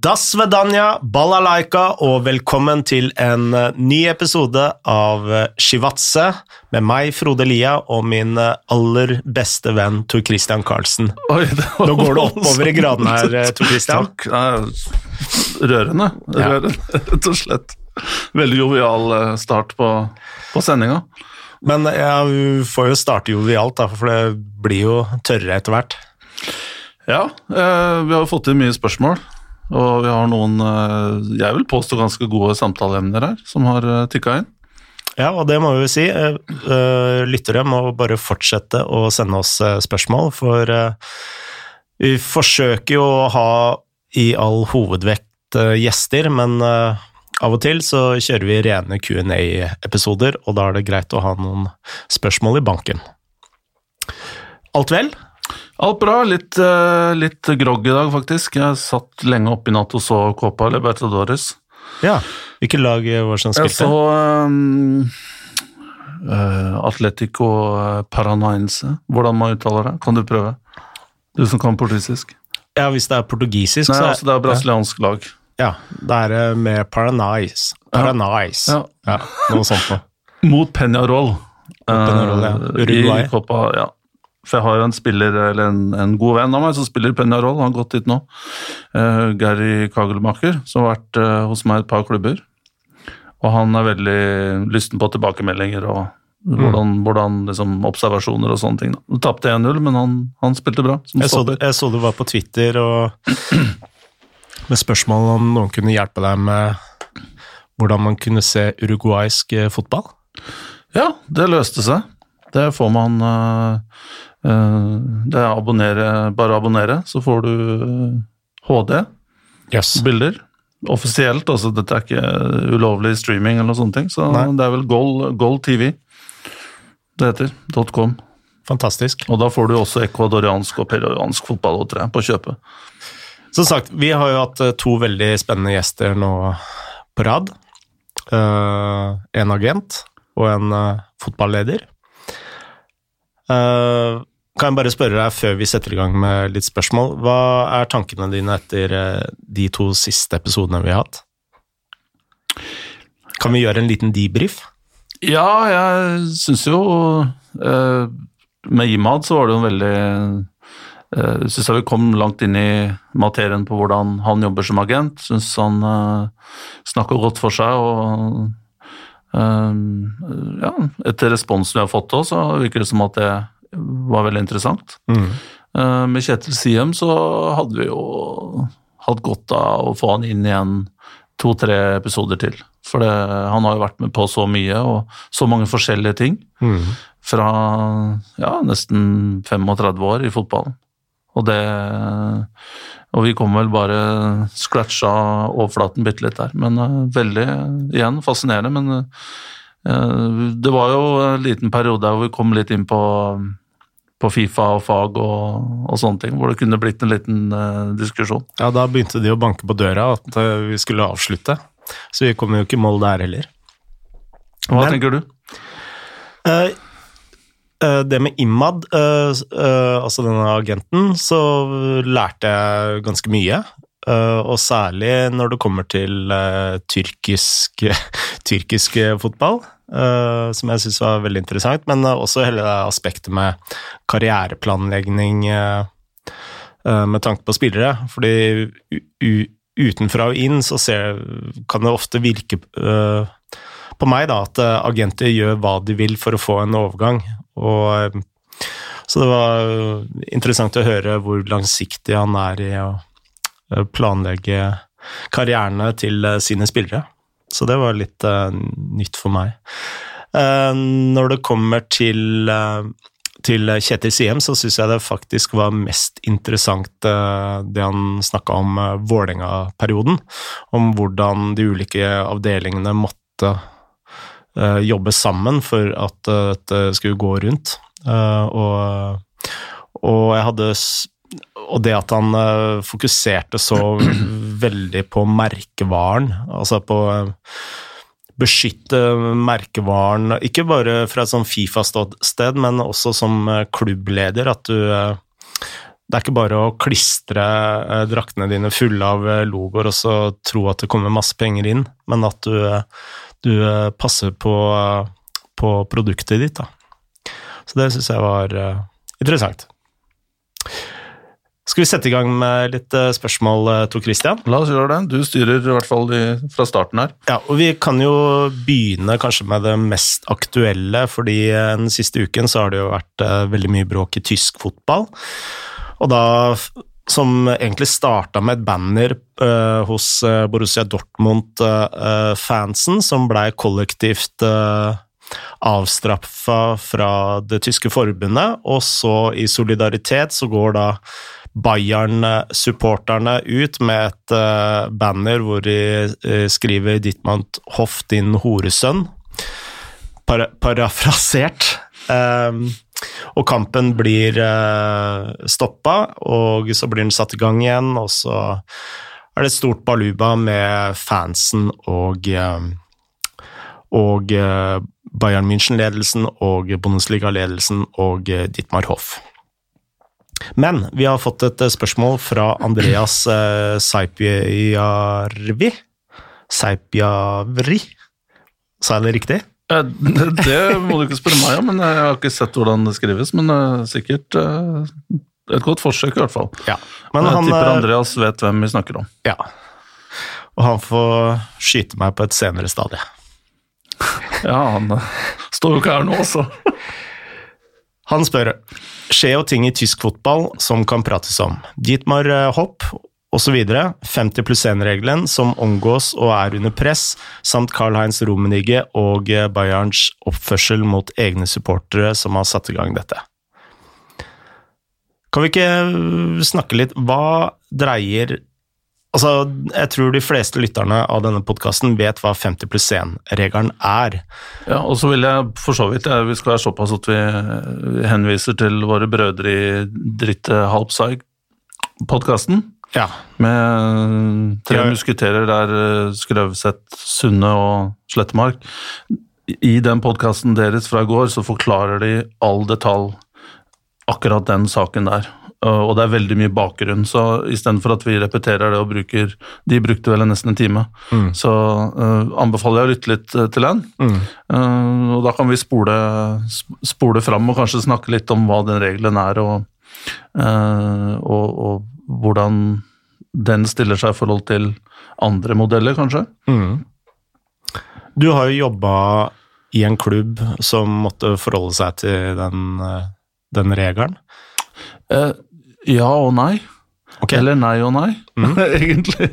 Das vedanja, balalaika, og velkommen til en eh, ny episode av eh, Shivatse med meg, Frode Lia, og min eh, aller beste venn Tor Christian Karlsen. Oi, Nå går det oppover i gradene her, Tor Christian. Takk. Rørende, Ja. rett og slett. Veldig jovial start på, på sendinga. Men vi får jo starte jovialt, for det blir jo tørrere etter hvert. Ja, vi har jo fått inn mye spørsmål, og vi har noen, eh, jeg vil påstå ganske gode samtaleemner her, som har uh, tikka inn. Ja, og det må vi jo si. Eh, eh, Lyttere må bare fortsette å sende oss eh, spørsmål, for eh, vi forsøker jo å ha i all hovedvekt eh, gjester, men eh, av og til så kjører vi rene Q&A-episoder, og da er det greit å ha noen spørsmål i banken. Alt vel? Alt bra, litt, uh, litt grogg i dag faktisk. Jeg satt lenge oppe i natt og så Copa Libertadores. Ja. Hvilket lag var det som Jeg så um, uh, Atletico eh, Paranaense, hvordan man uttaler det. Kan du prøve? Du som kan portugisisk. Ja, hvis det er portugisisk, Nei, så altså det er brasiliansk lag. Ja, det er med Paranais. Paranais. Ja. Ja, noe sånt noe. Mot Peñarol. Peñarol, ja. eh, Uruguay. I Copa, ja. For jeg har en spiller, eller en, en god venn av meg som spiller i han har gått dit nå. Uh, Gary Kagelmaker, som har vært uh, hos meg et par klubber. Og han er veldig lysten på tilbakemeldinger og Mm. hvordan, hvordan liksom, observasjoner og sånne ting. da. Han Tapte 1-0, men han, han spilte bra. Jeg så, det, jeg så du var på Twitter og med spørsmål om noen kunne hjelpe deg med hvordan man kunne se uruguaysk eh, fotball. Ja, det løste seg. Det får man eh, Det er abonnere, bare abonnere, så får du eh, HD, Yes. bilder. Offisielt, altså dette er ikke ulovlig streaming eller sånt, ting, så Nei. det er vel Goal, Goal TV det heter. .com. Fantastisk. Og da får du også ekvadoriansk og peruansk fotball og tre på kjøpet. Som sagt, vi har jo hatt eh, to veldig spennende gjester nå på rad. Uh, en agent og en uh, fotballeder. Eh, kan jeg bare spørre deg før vi setter i gang med litt spørsmål, hva er tankene dine etter eh, de to siste episodene vi har hatt? Kan vi gjøre en liten debrief? Ja, jeg syns jo eh, Med Imad så var det jo en veldig uh, Syns jeg vi kom langt inn i materien på hvordan han jobber som agent. Syns han snakker godt for seg og uh, ja, etter responsen vi har fått òg, så virker det som at det var veldig interessant. Mm. med Kjetil Siem så hadde vi jo hatt godt av å få han inn igjen to-tre episoder til. For det, han har jo vært med på så mye og så mange forskjellige ting. Fra ja, nesten 35 år i fotballen. Og det Og vi kom vel bare scratcha overflaten bitte litt der. Men eh, veldig, igjen, fascinerende. Men eh, det var jo en liten periode der hvor vi kom litt inn på på Fifa og fag og, og sånne ting, hvor det kunne blitt en liten uh, diskusjon. Ja, da begynte de å banke på døra at uh, vi skulle avslutte. Så vi kom jo ikke i mål der heller. Hva Men- tenker du? Uh, det med Imad, altså denne agenten, så lærte jeg ganske mye. Og særlig når det kommer til tyrkisk, tyrkisk fotball, som jeg syns var veldig interessant. Men eh, også hele det aspektet med karriereplanlegging eh, eh, med tanke på spillere. Fordi utenfra og inn så ser, kan det ofte virke eh, på meg da, at eh, agenter gjør hva de vil for å få en overgang. Og, eh, så det var eh, interessant å høre hvor langsiktig han er i å eh, planlegge karrierene til eh, sine spillere. Så det var litt uh, nytt for meg. Uh, når det kommer til, uh, til Kjetil Siem, så syns jeg det faktisk var mest interessant det han snakka om uh, Vålerenga-perioden. Om hvordan de ulike avdelingene måtte jobbe sammen for at dette skulle gå rundt. Og, og jeg hadde Og det at han eh, fokuserte så veldig på merkevaren, altså på eh, beskytte merkevaren, ikke bare fra et sånn Fifa-sted, men også som eh, klubbleder, at du, Det er ikke bare å klistre draktene dine fulle av logoer og så tro at det kommer masse penger inn, men at du, du passer på, på produktet ditt. Da. Så det syns jeg var interessant. Skal vi sette i gang med litt eh, spørsmål, eh, Tor Christian? La oss gjøre det. Du styrer i hvert fall fra starten her. Ja, og vi kan jo begynne kanskje med det mest aktuelle, fordi eh, den siste uken så har det jo vært veldig mye bråk i tysk fotball. Og da som egentlig starta med et banner uh, hos Borussia Dortmund-fansen, som blei kollektivt uh, avstraffa fra det tyske forbundet, og så i solidaritet så går da Bayern-supporterne ut med et eh, banner hvor de eh, skriver 'Ditmant Hoff, din horesønn'. Para parafrasert. Um, og kampen blir uh, stoppa, og så blir den satt i gang igjen, og så er det et stort baluba med fansen og eh, og eh, Bayern München-ledelsen og Bundesliga-ledelsen og eh, Dietmar Hoff. Men vi har fått et eh, spørsmål fra Andreas eh, Saipiarvi. Saipiavri? Sa jeg det riktig? Eh, Det, må du ikke spørre meg om, men jeg har ikke sett hvordan det skrives. Men eh, sikkert et godt forsøk, i hvert fall. Ja. Men jeg han, tipper Andreas vet hvem vi snakker om. ja. Og han får skyte meg på et senere stadie. Ja, han står jo ikke her nå, så. Han spør skjer jo ting i tysk fotball som kan prates om. Dietmar eh, Hopp osv. 50 pluss 1-regelen som omgås og er under press, samt Carl-Heinz Rummenigge og eh, Bayerns oppførsel mot egne supportere som har satt i gang dette. Kan vi ikke øh, snakke litt Hva dreier Altså, jeg tror de fleste lytterne av denne podkasten vet hva 50 pluss 1-regelen er. Ja, og så vil jeg for så vidt, jeg, vi skal være såpass at vi henviser til våre brødre i Dritte Halbseig-podkasten. Ja. Med tre musketerer der eh, Skrøvseth, Sunne og Slettemark. I den podkasten deres fra i går så forklarer de all detalj akkurat den saken der. Uh, Og det er veldig mye bakgrunn, så istedenfor at vi repeterer det og bruker De brukte vel nesten en time. Mm. Så uh, anbefaler jeg å lytte litt uh, til den. Mm. Uh, og da kan vi spole, sp- spole fram og kanskje snakke litt om hva den regelen er, og, uh, og, og hvordan den stiller seg i forhold til andre modeller, kanskje. Mm. Du har jo jobba i en klubb som måtte forholde seg til den, eh, den regelen. Eh, ja og nei. Okay. Eller nei og nei, mm. egentlig.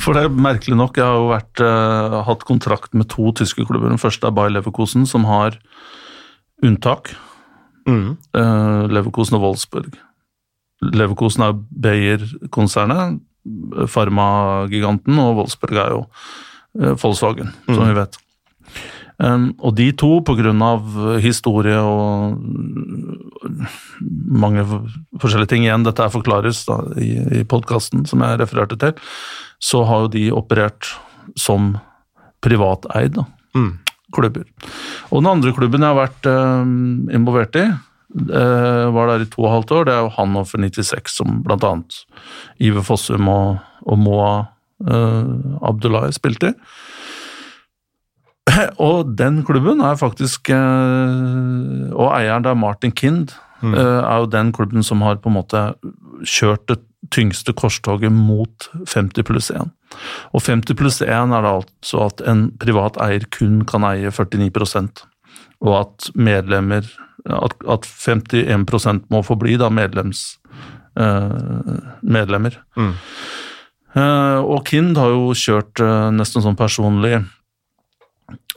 For det er merkelig nok, jeg har jo vært, uh, hatt kontrakt med to tyske klubber. Den første er Bayer Leverkusen, som har unntak. Mm. Uh, Leverkusen og Wolfsburg. Leverkusen er Bayer-konsernet, Pharma-giganten, og Wolfsburg er jo uh, Volkswagen, som vi vet. Um, og de to, av historie og mange forskjellige ting igjen, dette forklares da, i, i podkasten som jeg refererte til, så har jo de operert som privateid Mm. klubber. Og den andre klubben jeg har vært um, involvert i, eh, var der i to og et halvt år, det er jo Hannover 96, som annet Iver Fossum og, og Moa uh, Abdullahi spilte i. Og den klubben er faktisk eh, Og eieren der, Martin Kind, Mm. eh, er jo den klubben som har på en måte kjørt det tyngste korstoget mot 50 pluss 1. Og 50 pluss 1 er det altså at en privat eier kun kan eie 49% og at medlemmer At, at 51% må forbli da medlems, eh, medlemmer. Mm. Eh, og Kind har jo kjørt nesten sånn personlig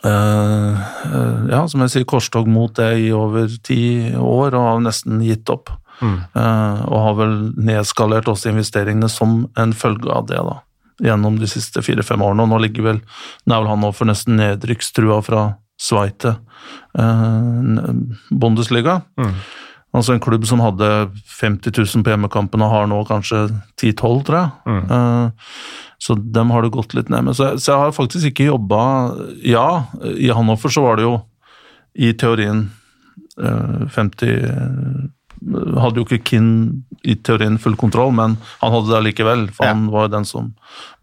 eh, uh, Ja, som jeg sier, korstog mot det i over ti år, og har nesten gitt opp. Mm. Uh, og har vel nedskalert også investeringene som en følge av det, da. Gjennom de siste fire-fem årene. Og nå ligger vel Nå er vel han nå for nesten nedrykkstrua fra Sveite Bundesliga. Mm. Altså en klubb som hadde 50 000 på hjemmekampen og har nå kanskje 10-12, tror jeg. Mm. Eh, så dem har det gått litt ned med. Så, så jeg har faktisk ikke jobba Ja, i Hannover så var det jo i teorien eh, 50 hadde jo ikke Kinn i teorien full kontroll, men han hadde det allikevel, for Ja. han var jo den som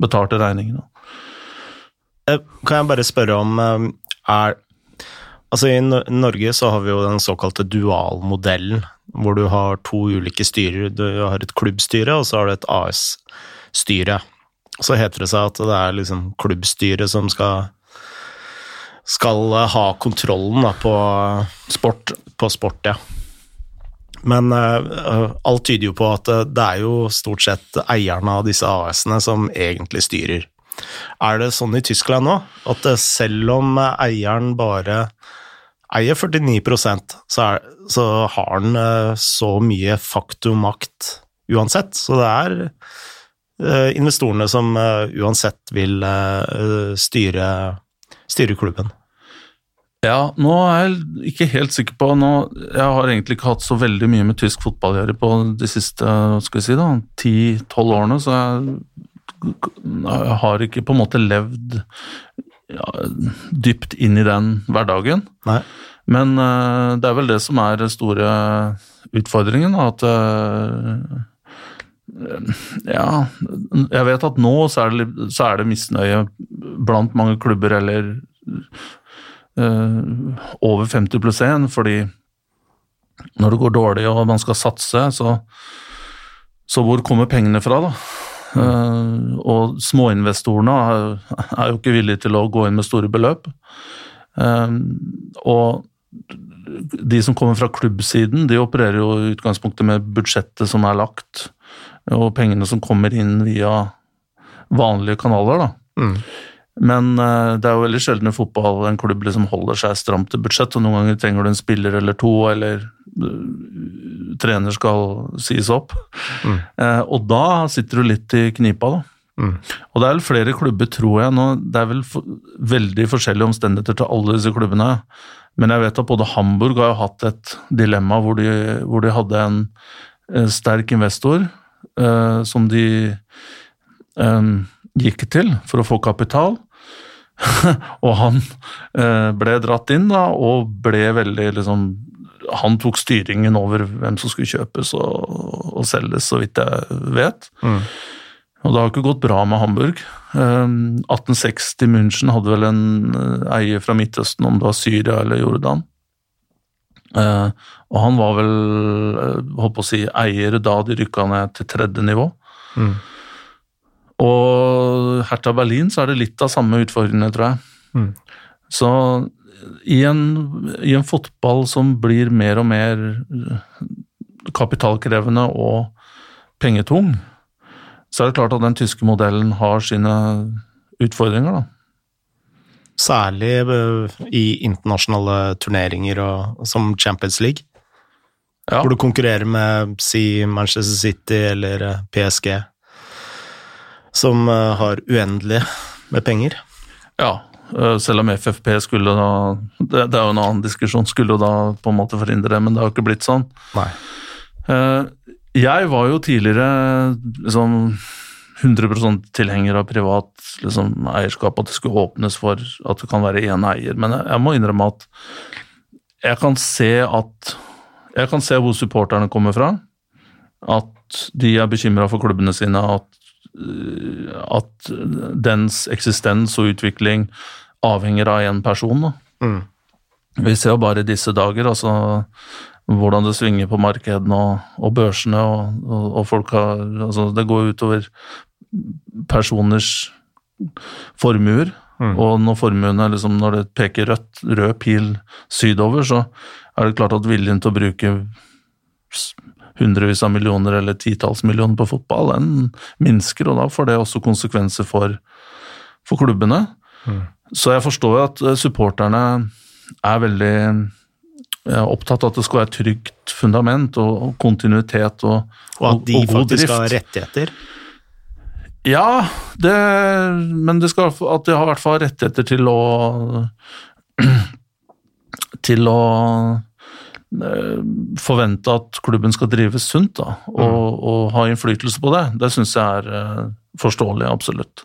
betalte regningene. Eh, Kan jeg bare spørre om eh, er Altså I Norge så har vi jo den såkalte dualmodellen, hvor du har to ulike styrer. Du har et klubbstyre, og så har du et AS-styre. Så heter det seg at det er liksom klubbstyret som skal skal eh, ha kontrollen da, på sport. På sport, ja. Men uh, alt tyder jo på at eh, det er jo stort sett eierne av disse AS-ene som egentlig styrer. Er det sånn i Tyskland nå, at eh, selv om eieren bare eier 49 så, er, så har han eh, så mye faktumakt uansett. Så det er eh, investorene som uansett vil styre, styre klubben. Ja, nå er jeg ikke helt sikker på nå, Jeg har egentlig ikke hatt så veldig mye med tysk fotball å gjøre på de siste skal vi si da, 10-12 årene, så jeg har ikke på en måte levd ja, dypt inn i den hverdagen. Nei. Men uh, det er vel det som er den store utfordringen, at uh, Ja, jeg vet at nå så er det, så er det misnøye blant mange klubber, eller uh, over 50 pluss 1, fordi når det går dårlig og man skal satse, så, så hvor kommer pengene fra, da? Eh, og småinvestorene er, jo ikke villige til å gå inn med store beløp. Eh, og de som kommer fra klubbsiden, de opererer jo i utgangspunktet med budsjettet som er lagt, og pengene som kommer inn via vanlige kanaler, da. Mm. Men eh, det er jo veldig sjelden i fotball en klubb liksom holder seg stramt til budsjett, og noen ganger trenger du en spiller eller to, eller trener skal sies opp. Mm. Eh, og da sitter du litt i knipa, da. Mm. Og det er vel flere klubber, tror jeg nå. Det er vel for, veldig forskjellige omstendigheter til alle disse klubbene. Men jeg vet at både Hamburg har jo hatt et dilemma hvor de, hvor de hadde en eh, sterk investor eh, som de eh, gikk til for å få kapital. og han eh, ble dratt inn da, og ble veldig liksom Han tok styringen over hvem som skulle kjøpes og, og selges, så vidt jeg vet. Mm. Og det har ikke gått bra med Hamburg. Eh, 1860 München hadde vel en eh, eier fra Midtøsten, om det var Syria eller Jordan. Eh, og han var vel eh, holdt på å si, eier da de rykka ned til tredje nivå. Mm. Og Hertha Berlin så er det litt av samme utfordringene, tror jeg. Mm. Så i en, i en fotball som blir mer og mer eh, kapitalkrevende og pengetung, så er det klart at den tyske modellen har sine utfordringer, da. Særlig eh, i internasjonale turneringer og, som Champions League, Ja. hvor du konkurrerer med si Manchester City eller eh, PSG, som har uendelig med penger. Ja, selv om FFP skulle da det, det er jo en annen diskusjon, skulle da på en måte forhindre det, men det har ikke blitt sånn. Nei. Eh, Jeg var jo tidligere liksom 100% tilhenger av privat liksom, eierskap, at det skulle åpnes for at det kan være én eier, men jeg, jeg må innrømme at jeg kan se at Jeg kan se hvor supporterne kommer fra. At de er bekymra for klubbene sine, at øh, at dens eksistens og utvikling avhenger av én person. Da. Mm. Vi ser jo bare i disse dager altså, hvordan det svinger på markedene og, og børsene, og, og, og folk har altså, Det går utover personers formuer. Mm. Og når formuene liksom, når det peker rødt, rød pil sydover, så er det klart at viljen til å bruke hundrevis av millioner eller titalls millioner på fotball, den minsker, og da får det også konsekvenser for, for klubbene. Mm. Så jeg forstår jo at eh, supporterne er veldig eh, opptatt av at det skal være et trygt fundament og, kontinuitet og, Og at de og faktisk drift. har rettigheter. Ja, det, men det skal, at de har i hvert fall rettigheter til å Til å eh, forvente at klubben skal drives sunt da, og, og ha innflytelse på det. Det syns jeg er forståelig, absolutt.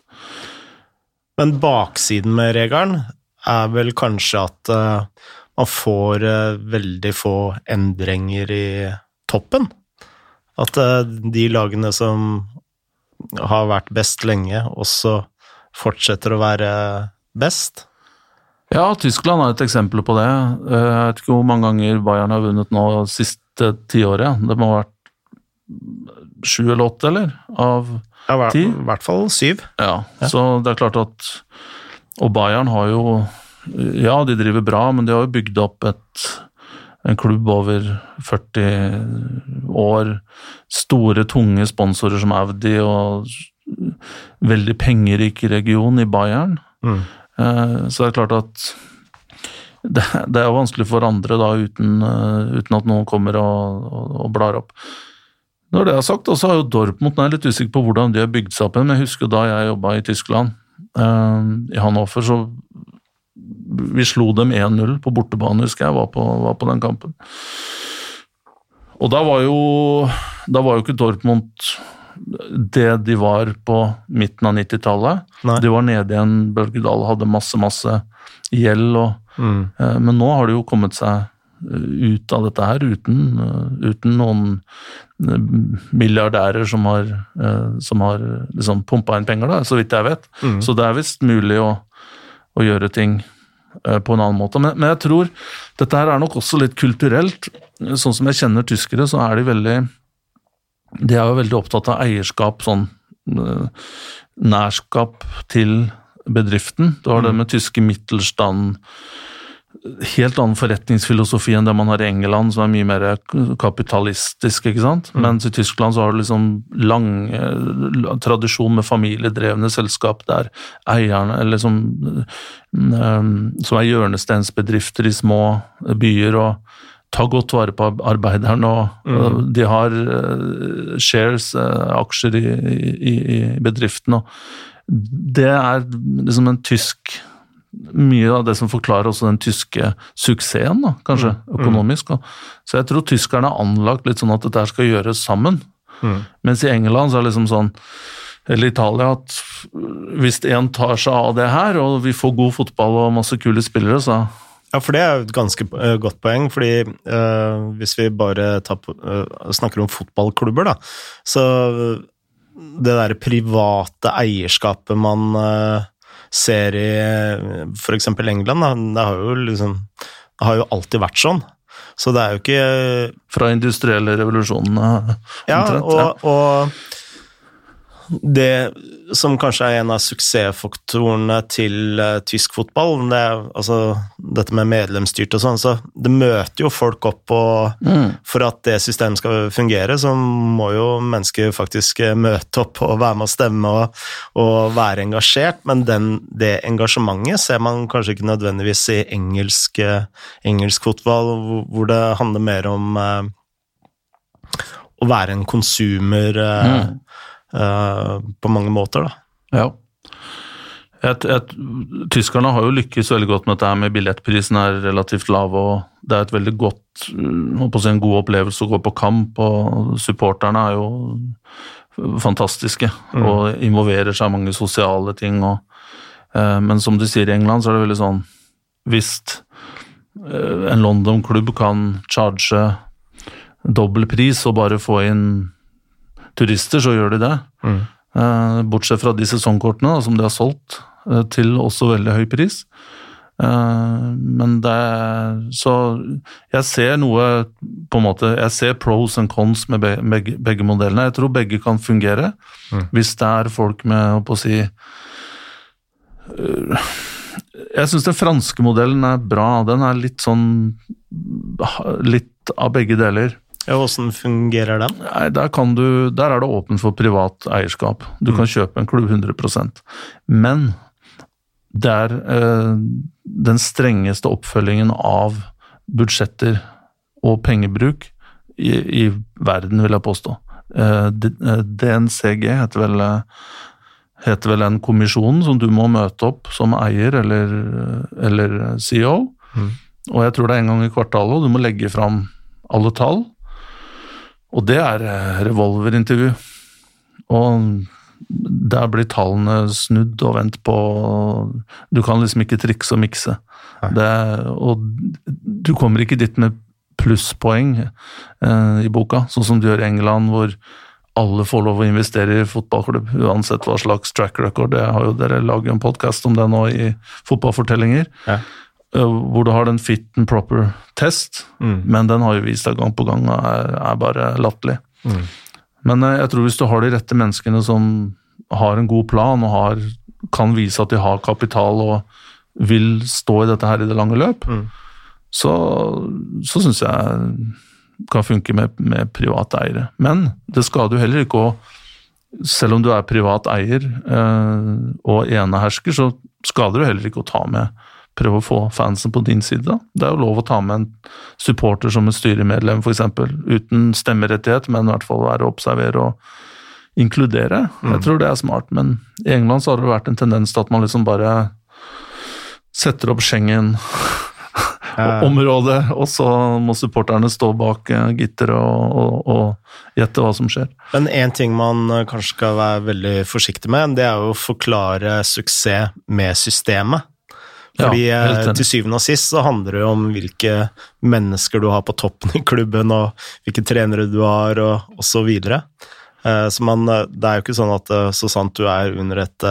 Men baksiden med regelen er vel kanskje at eh, man får eh, veldig få endringer i toppen. At eh, de lagene som har vært best lenge, også fortsetter å være best. Ja, Tyskland er et eksempel på det. Jeg vet ikke hvor mange ganger Bayern har vunnet nå siste tiåret. Det må ha vært sju eller åtte, eller? Av Ja, i hvert- hvert fall syv. Ja, så det er klart at Og Bayern har jo Ja, de driver bra, men de har jo bygd opp et, en klubb over 40 år. Store, tunge sponsorer som Audi og veldig pengerik region i Bayern. Mm. Eh, Så det er klart at det, det er jo vanskelig for andre da, uten, eh, uten at noen kommer og, og, og blar opp. Når det er sagt, så har jo Dortmund Jeg er litt usikker på hvordan de har bygd seg opp, igjen, men jeg husker da jeg jobba i Tyskland, eh, i Hannover, så vi slo dem 1-0 på bortebane, husker jeg, var på, var på den kampen. Og da var jo da var jo ikke Dortmund det de var på midten av 90-tallet. De var nede i en bølgedal hadde masse, masse gjeld. Og, Mm. eh, men nå har de jo kommet seg ut av dette her uten, eh, uten noen eh, milliardærer som har, eh, som har liksom pumpa inn penger, da, så vidt jeg vet. Mm. Så det er visst mulig å, å gjøre ting eh, på en annen måte. Men, men jeg tror dette her er nok også litt kulturelt. Sånn som jeg kjenner tyskere, så er de veldig De er jo veldig opptatt av eierskap, sånn eh, nærskap til bedriften. Du har det med tyske Mittelstand Helt annen forretningsfilosofi enn det man har i England, som er mye mer kapitalistisk. ikke sant? Mens i Tyskland så har du liksom lang eh, tradisjon med familiedrevne selskap der eierne eller som, eh, som er hjørnestensbedrifter i små byer og tar godt vare på arbeideren. og mm. De har eh, shares, eh, aksjer i, i, i bedriften. og Det er liksom en tysk mye av det som forklarer også den tyske suksessen, da, kanskje, økonomisk. da. Så jeg tror tyskerne har anlagt litt sånn at dette skal gjøres sammen. Mm. Mens i England så er det liksom sånn, eller Italia, at hvis én tar seg av det her, og vi får god fotball og masse kule spillere, så Ja, for det er et ganske eh, godt poeng, fordi eh, hvis vi bare tar eh, snakker om fotballklubber, da, så det derre private eierskapet man eh, ser i f.eks. England, da, det har jo liksom det har jo alltid vært sånn. Så det er jo ikke fra industrielle revolusjonene Ja, omtrent. og, og det som kanskje er en av suksessfaktorene til uh, tysk fotball, det er altså dette med medlemsstyrt og sånn, så det møter jo folk opp og Mm. For at det systemet skal fungere, så må jo mennesker faktisk eh, møte opp og være med å stemme og, og være engasjert, men den, det engasjementet ser man kanskje ikke nødvendigvis i engelsk, eh, engelsk fotball, hvor- hvor det handler mer om uh, å være en konsumer Uh, Mm. Eh, på mange måter, da. Ja. Et, et, tyskerne har jo lykkes veldig godt med dette med billettprisen er relativt lav, og det er et veldig godt, å si en god opplevelse å gå på kamp, og supporterne er jo fantastiske og involverer seg i mange sosiale ting. Og, eh, men som du sier i England, så er det veldig sånn Hvis eh, en London-klubb kan charge dobbel pris og bare få inn turister, så gjør de det. Mm. bortsett fra de sesongkortene som de har solgt eh, til også veldig høy pris. Eh, men det er Så jeg ser noe på en måte Jeg ser pros and cons med begge, begge modellene. Jeg tror begge kan fungere hvis det er folk med å si eh, Jeg syns den franske modellen er bra. Den er litt sånn Litt av begge deler. Ja, Hvordan fungerer den? Nei, der, kan du, der er det åpent for privat eierskap. Du kan kjøpe en klubb 100% Men det er eh, den strengeste oppfølgingen av budsjetter og pengebruk i, i verden, vil jeg påstå. Eh, eh, DNCG heter vel, eh, heter vel en kommisjon som du må møte opp som eier eller, eller CEO. Og jeg tror det er en gang i kvartalet, og du må legge fram alle tall. Og det er eh, revolverintervju. Og der blir tallene snudd og vendt på. Du kan liksom ikke trikse og mikse. Det, og du kommer ikke dit med plusspoeng eh, i boka, sånn som du gjør i England, hvor alle får lov å investere i fotballklubb, uansett hva slags track record. Det har jo Dere laget en podkast om det nå i Fotballfortellinger. Ja. Eh, Hvor du har den fit and proper test, Mm. men den har jo vist deg gang på gang og er, er bare latterlig. Mm. Men eh, jeg tror hvis du har de rette menneskene som har en god plan og har, kan vise at de har kapital og vil stå i dette her i det lange løp, Mm. så, så syns jeg kan funke med, med private eiere. Men det skader jo heller ikke å Selv om du er privat eier eh, og enehersker, så skader det heller ikke å ta med Prøve å få fansen på din side. da. Det er jo lov å ta med en supporter som et styremedlem, f.eks. Uten stemmerettighet, men i hvert fall være å observere og inkludere. Jeg tror det er smart, men i England så har det vært en tendens til at man liksom bare setter opp Schengen området, og så må supporterne stå bak gitter gitteret og, og, og gjette hva som skjer. Men én ting man eh, kanskje skal være veldig forsiktig med, det er jo å forklare suksess med systemet. Fordi Ja, eh, til syvende og sist så handler det jo om hvilke mennesker du har på toppen i klubben, og hvilke trenere du har, og, osv. så. Eh, Så man, eh, det er jo ikke sånn at så sant du er under et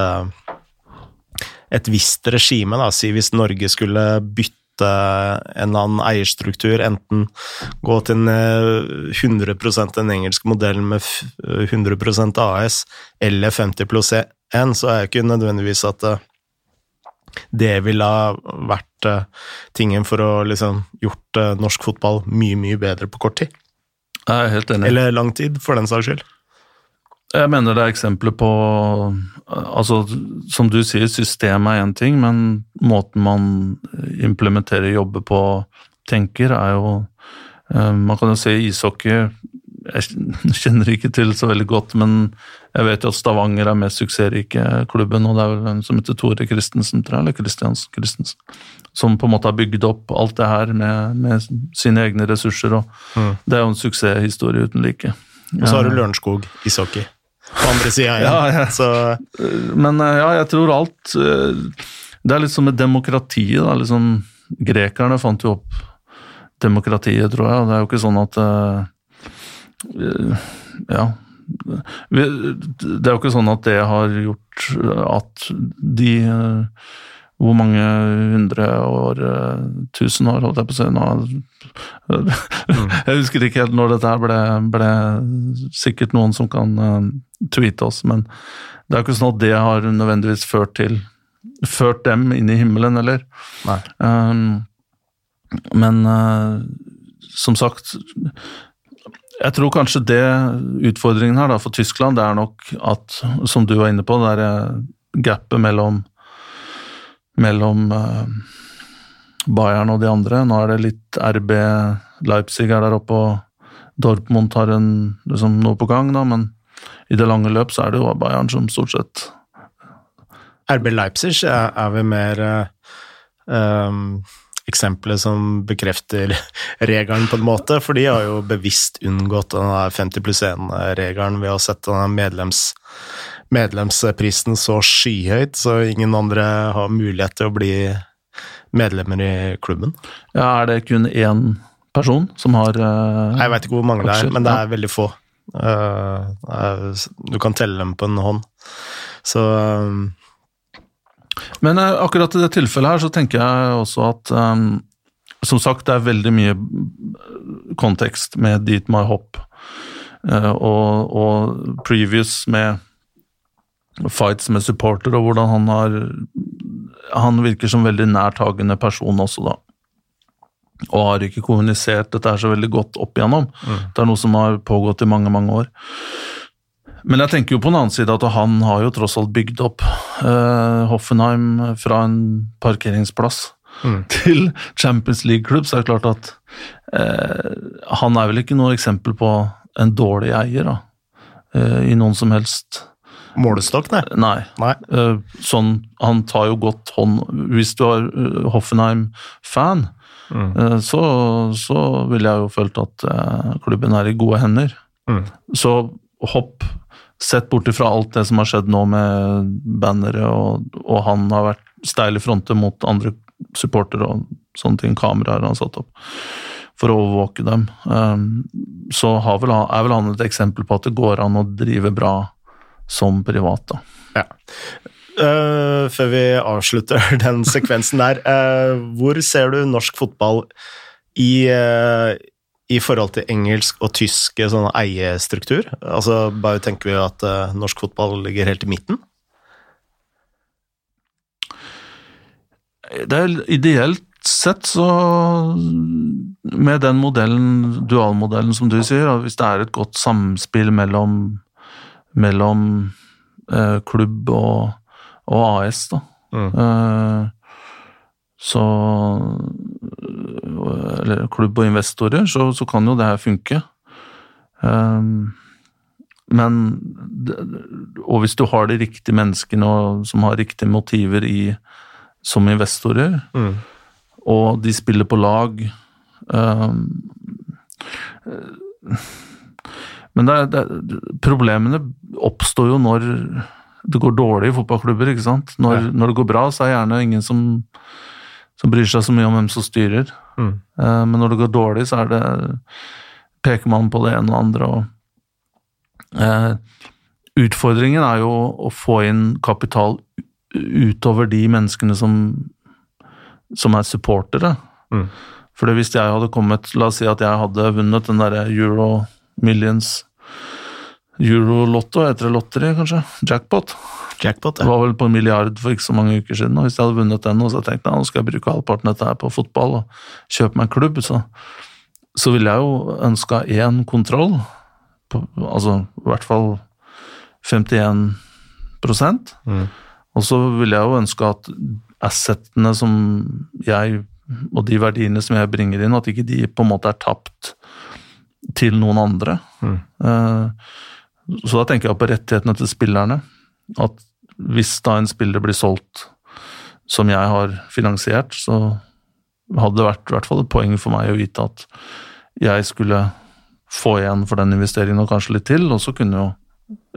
et visst regime, da, si hvis Norge skulle bytte en eller annen eierstruktur, enten gå til en eh, 100 den engelske modellen med 100% AS, eller 50 pluss 1, så er det ikke nødvendigvis at det ville ha vært eh, tingen for å liksom gjort eh, norsk fotball mye, mye bedre på kort tid. Jeg er helt enig. Eller lang tid, for den saks skyld. Jeg mener det er eksempler på altså Som du sier, systemet er én ting, men måten man implementerer jobber på, tenker, er jo eh, Man kan jo se ishockey Jeg kjenner ikke til så veldig godt, men jeg vet jo at Stavanger er mest suksessrike klubben, og det er vel en som heter Tore Christensen, tror jeg, eller Christiansen Christensen, som på en måte har bygd opp alt det her med, med sine egne ressurser, og Mm. det er jo en suksesshistorie uten like. Og så har du Lørenskog ishockey på andre sida igjen. Ja, ja. Så Men eh, ja, jeg tror alt eh, Det er litt som med demokratiet. da, liksom Grekerne fant jo opp demokratiet, tror jeg. og Det er jo ikke sånn at eh, eh, Ja. Det er jo ikke sånn at det har gjort at de hvor mange hundre år, tusen år, holdt jeg på å si nå Jeg husker ikke helt når dette her ble, ble sikkert noen som kan eh, tweete oss, men det er jo ikke sånn at det har nødvendigvis ført til Ført dem inn i himmelen, eller? Um, men uh, som sagt Jeg tror kanskje det utfordringen her da, for Tyskland, det er nok at, som du var inne på, det er eh, gapet mellom mellom eh, Bayern og de andre. Nå er det litt RB Leipzig er der oppe, og Dortmund har en, liksom, noe på gang, da, men i det lange løp så er det jo Bayern som stort sett RB Leipzig er, er vel mer um, eksempelet som bekrefter regelen, på en måte, for de har jo bevisst unngått den 50 pluss 1-regelen ved å sette den medlems, medlemsprisen så skyhøyt, så ingen andre har mulighet til å bli medlemmer i klubben. Ja, er det kun én person som har uh, Jeg veit ikke hvor mange det er, men det er veldig få. Uh, du kan telle dem på en hånd. Så um, Men eh, akkurat i det tilfellet her så tenker jeg også at um, Som sagt, det er veldig mye kontekst med Dietmar Hopp uh, og, og previous med fights med supporter, og hvordan han har Han virker som veldig nærtagende person også, da. Og har ikke kommunisert dette her så veldig godt opp igjennom. Det er noe som har pågått i mange, mange år. Men jeg tenker jo på en annen side at han har jo tross alt bygd opp uh, Hoffenheim fra en parkeringsplass Mm. til Champions League-klubb, så er det klart at uh, han er vel ikke noe eksempel på en dårlig eier, da. uh, I noen som helst målestokk, nei. Nei. nei. Sånn, han tar jo godt hånd Hvis du er Hoffenheim-fan, Mm. så, så ville jeg jo følt at klubben er i gode hender. Mm. Så hopp Sett bort ifra alt det som har skjedd nå med bannere, og, og han har vært steil i fronter mot andre supportere og sånne ting, kameraer han har satt opp. for å overvåke dem. Så vel, er vel han et eksempel på at det går an å drive bra som privat. da. Ja. Uh, før vi avslutter den sekvensen der, uh, hvor ser du norsk fotball i, uh, i forhold til engelsk og tysk sånn eiestruktur? Altså, bare tenker vi at norsk fotball ligger helt i midten? Det er ideelt sett så Med den modellen, dualmodellen som du sier, hvis det er et godt samspill mellom, mellom klubb og og AS, da. Mm. Uh, så Eller klubb og investorer, så, så kan jo det her funke. Um, men Og hvis du har de riktige menneskene og, som har riktige motiver i, som investorer, mm. og de spiller på lag um, Men det, det, problemene oppstår jo når det går dårlig i fotballklubber. ikke sant? Når, ja. når, det går bra, så er det gjerne ingen som, som, bryr seg så mye om hvem som styrer. Mm. Uh, men når det går dårlig, så er det peker man på det ene og andre. og uh, Utfordringen er jo å få inn kapital utover de menneskene som, som er supportere. Mm. For hvis jeg hadde kommet La oss si at jeg hadde vunnet den derre Euro Millions Eurolotto heter det lotteri, kanskje? Jackpot. Jackpot, ja. Det var vel på en milliard for ikke så mange uker siden. og Hvis jeg hadde vunnet den, og så tenkte jeg nå skal jeg bruke halvparten av dette her på fotball og kjøpe meg en klubb, så, så ville jeg jo ønska én kontroll. På, altså i hvert fall 51 mm. Og så ville jeg jo ønske at assetene som jeg og de verdiene som jeg bringer inn, at ikke de på en måte er tapt til noen andre. Mm. Uh, så da tenker jeg på rettighetene til spillerne. At hvis da en spiller blir solgt som jeg har finansiert, så hadde det vært i hvert fall et poeng for meg å vite at jeg skulle få igjen for den investeringen og kanskje litt til, og så kunne jo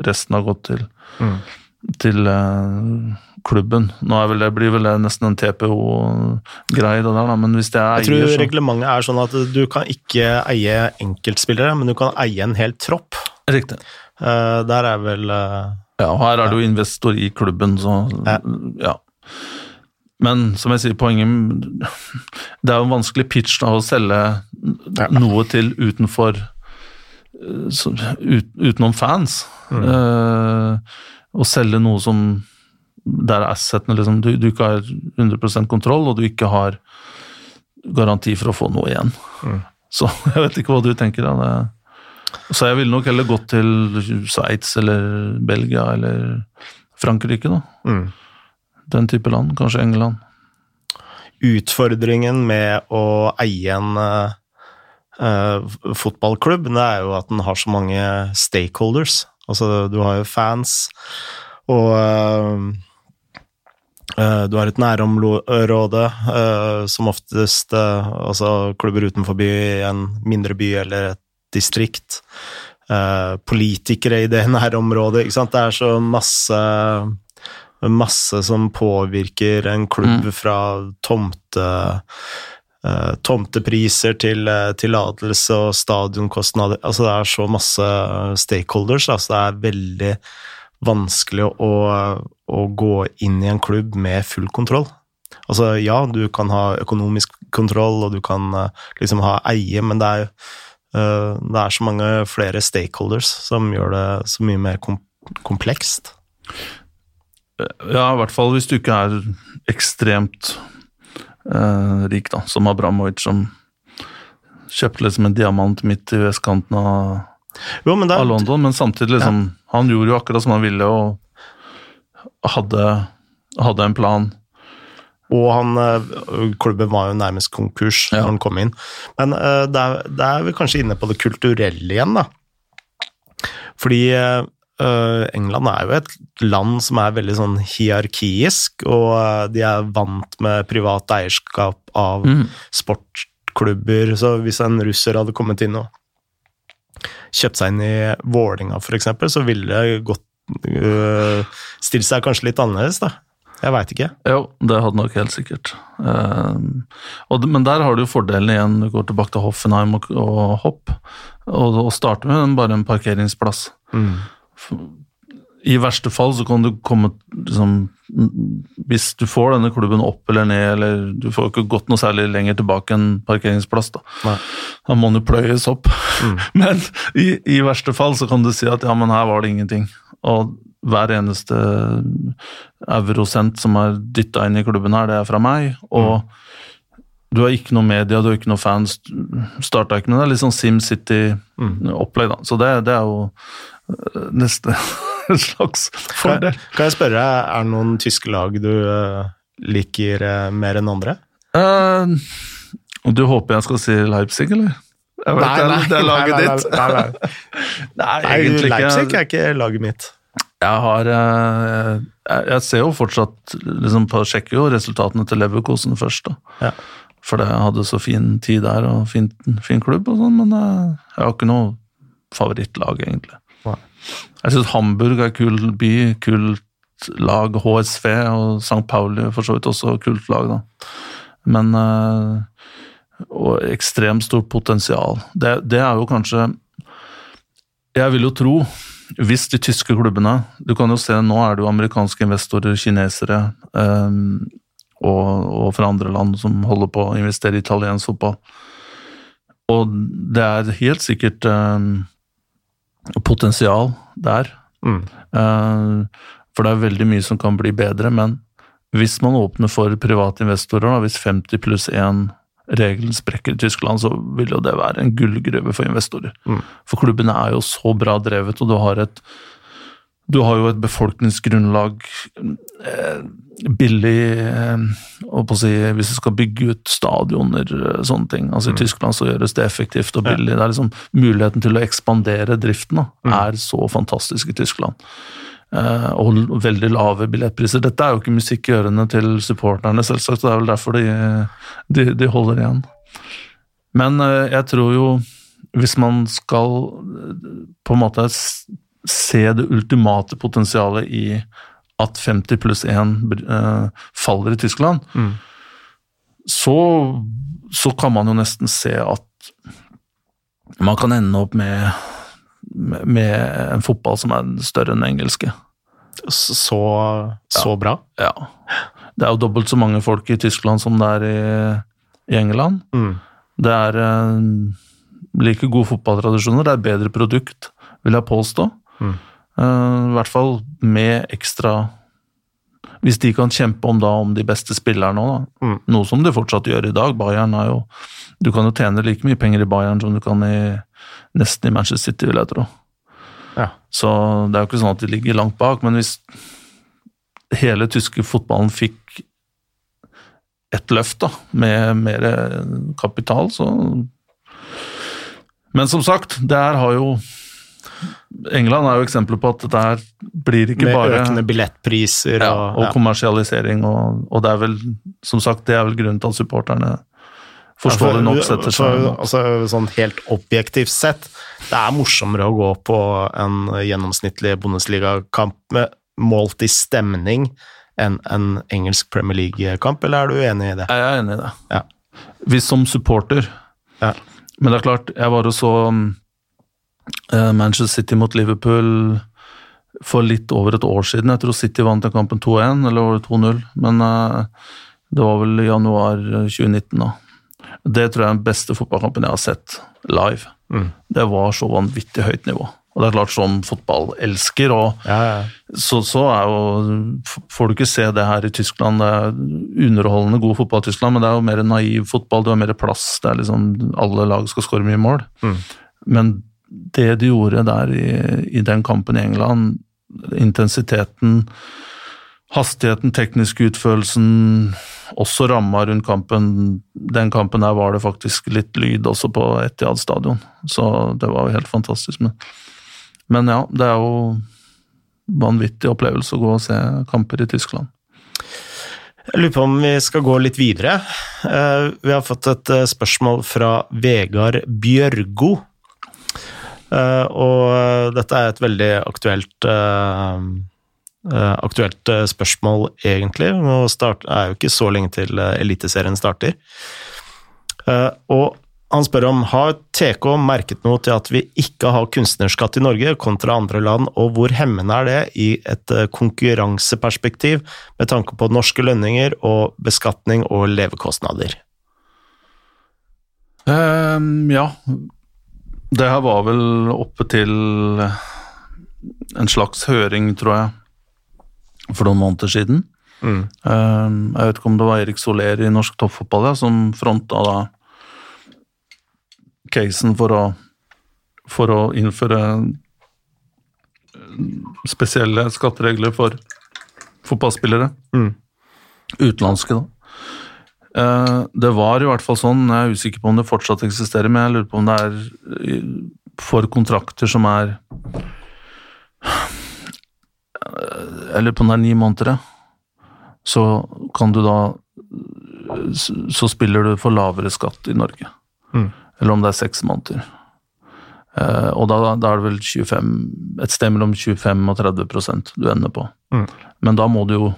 resten ha gått til, mm. til uh, klubben. Nå vel, det blir vel det nesten en TPO-greie, det der, da, men hvis det er eier Jeg tror reglementet er sånn at du kan ikke eie enkeltspillere, men du kan eie en hel tropp. Riktig. Uh, der er vel uh, Ja, og her er du investor i klubben, så ja. ja. Men som jeg sier, poenget Det er jo en vanskelig pitch da, å selge ja. noe til utenfor så, ut, Utenom fans. Mm. Uh, å selge noe som Der assetene liksom du, du, ikke har 100% kontroll, og du ikke har garanti for å få noe igjen. Mm. Så jeg vet ikke hva du tenker. Da. Det, så jeg ville nok heller gått til Sveits eller Belgia eller Frankrike, da. Mm. Den type land. Kanskje England. Utfordringen med å eie en uh, fotballklubb, det er jo at den har så mange stakeholders. Altså, du har jo fans, og uh, du har et nærområde, uh, som oftest altså klubber utenfor by, en mindre by eller et distrikt, eh, politikere i det nærområdet. Ikke sant? Det er så masse masse som påvirker en klubb mm. fra tomte uh, tomtepriser til uh, tillatelse og stadionkostnader Altså det er så masse stakeholders, altså det er veldig vanskelig å, å, gå inn i en klubb med full kontroll. Altså ja, du kan ha økonomisk kontroll, og du kan uh, liksom ha eie, men det er jo Eh, det er så mange flere stakeholders som gjør det så mye mer komplekst. Ja, i hvert fall hvis du ikke er ekstremt eh, rik, da, som Abramovic, som kjøpte liksom en diamant midt i vestkanten av, jo, er, av London, men samtidig liksom ja. Han gjorde jo akkurat som han ville og hadde, hadde en plan og han, eh, klubben var jo nærmest konkurs ja. når han kom inn. Men uh, da er vi kanskje inne på det kulturelle igjen, da. Fordi uh, England er jo et land som er veldig sånn hierarkisk, og de er vant med privat eierskap av mm. sportklubber. Så hvis en russer hadde kommet inn og kjøpt seg inn i Vålinga f.eks., så ville det gått stilt seg kanskje litt annerledes, da. Jeg veit ikke. Jo, det hadde nok helt sikkert. Eh, og, men der har du jo fordelen igjen, du går tilbake til Hoffenheim og, Hopp, og, og starter med bare en parkeringsplass. I verste fall så kan du komme liksom, Hvis du får denne klubben opp eller ned, eller du får ikke gått noe særlig lenger tilbake enn parkeringsplass, da. Nei. Da må jo pløyes opp. Men i, i verste fall så kan du si at ja, men her var det ingenting. Og hver eneste eurosent som er dytta inn i klubben her, det er fra meg. Og du har ikke noe media, du har ikke noe fans. Starta ikke med det. Litt sånn SimCity-opplegg, da. Så det, det er jo øh, neste slags fordel. kan jeg spørre, er det noen tyske lag du eh, liker eh, mer enn andre? Uh, du håper jeg skal si Leipzig, eller? Jeg vet, det, er, det er laget nei, nei, ditt. Nei, nei, Nei, nei. egentlig Leipzig er ikke laget mitt. Jeg har eh, jeg, ser jo fortsatt liksom på, Sjekker jo resultatene til Leverkosen først, da. Ja. For jeg hadde så fin tid der og fin, fin klubb og sånn, men jeg, jeg har ikke noe favorittlag, egentlig. Nei. Jeg syns Hamburg er kul by, kult lag. HSV og St. Pauli for så vidt også kult lag, da. Men eh, Og ekstremt stort potensial. Det, det er jo kanskje Jeg vil jo tro hvis de tyske klubbene Du kan jo se, nå er det jo amerikanske investorer, kinesere um, og, og fra andre land som holder på å investere i italiensk fotball. Og det er helt sikkert um, potensial der. Mm. Uh, for det er veldig mye som kan bli bedre, men hvis man åpner for private investorer, da, hvis 50 pluss 1 regelen sprekker i Tyskland, så vil jo det være en gullgruve for investorer. Mm. For klubbene er jo så bra drevet, og du har et du har jo et befolkningsgrunnlag eh, billig eh, si, Hvis du skal bygge ut stadioner, og sånne ting. altså I Tyskland så gjøres det effektivt og billig. Det er liksom Muligheten til å ekspandere driften da, er så fantastisk i Tyskland. Eh, og veldig lave billettpriser. Dette er jo ikke musikk i ørene til supporterne, selvsagt. Det er vel derfor de, de, de holder igjen. Men eh, jeg tror jo, hvis man skal eh, på en måte se det ultimate potensialet i at 50 pluss 1 eh, faller i Tyskland, Mm. så, så kan man jo nesten se at man kan ende opp med, med, en fotball som er større enn den engelske. Så, så bra. Ja. Det er jo dobbelt så mange folk i Tyskland som det er i, i England. Mm. Det er eh, like gode fotballtradisjoner, det er bedre produkt, vil jeg påstå. Mm. Eh, I hvert fall med ekstra Hvis de kan kjempe om da om de beste spillerne òg, da. Mm. Noe som de fortsatt gjør i dag. Bayern er jo Du kan jo tjene like mye penger i Bayern som du kan i nesten i Manchester City, vil jeg tro. Ja. Så det er jo ikke sånn at de ligger langt bak, men hvis hele tyske fotballen fikk et løft da, med mer kapital, så Men som sagt, det her har jo England er jo eksempler på at dette her blir ikke Med bare økende billettpriser ja, og, og ja. kommersialisering, og, og det er vel som sagt, det er vel grunnen til at supporterne forståelig nok setter seg altså, Sånn helt objektivt sett, det er morsommere å gå på en gjennomsnittlig Bundesliga-kamp med målt i stemning enn en engelsk Premier League-kamp, eller er du enig i det? Jeg er enig i det. Ja. Hvis som supporter Ja. Men det er klart, jeg var og så eh, Manchester City mot Liverpool for litt over et år siden. Jeg tror City vant den kampen 2-1, eller var det 2-0? Men eh, det var vel januar 2019, da. Det tror jeg er den beste fotballkampen jeg har sett live. Mm. Det var så vanvittig høyt nivå. Og det er klart, som fotballelsker og Ja, ja. så, så er jo Får du ikke se det her i Tyskland. Det er underholdende god fotball i Tyskland, men det er jo mer naiv fotball. Du har mer plass. Det er liksom Alle lag skal skåre mye mål. Mm. Men det de gjorde der i, i den kampen i England, intensiteten, hastigheten, teknisk utførelsen, også ramma rundt kampen Den kampen der var det faktisk litt lyd også på Etiad stadion, så det var jo helt fantastisk. Men, men ja, det er jo vanvittig opplevelse å gå og se kamper i Tyskland. Jeg lurer på om vi skal gå litt videre. Eh, Vi har fått et eh, spørsmål fra Vegard Bjørgo. Eh, Og dette er et veldig aktuelt aktuelt eh, spørsmål, egentlig. Nå er jo ikke så lenge til eh, Eliteserien starter. Eh, og han spør om har TK merket noe til at vi ikke har kunstnerskatt i Norge kontra andre land, og hvor hemmende er det i et eh, konkurranseperspektiv med tanke på norske lønninger og beskatning og levekostnader? Um, ja. Det her var vel oppe til en slags høring, tror jeg, for noen måneder siden. Mm. Ehm, jeg vet ikke om det var Erik Soler i norsk toppfotball ja, som fronta da casen for å, for å innføre spesielle skatteregler for fotballspillere. Mm. Utenlandske, da. Eh, Det var i hvert fall sånn, jeg er usikker på om det fortsatt eksisterer, men jeg lurer på om det er for kontrakter som er Eh, Jeg lurer på nær ni måneder. Så kan du da Så spiller du for lavere skatt i Norge. Mm. Eller om det er seks måneder. Eh, og da, da er det vel 25, et sted mellom 25 og 30 prosent du ender på. Mm. Men da må du jo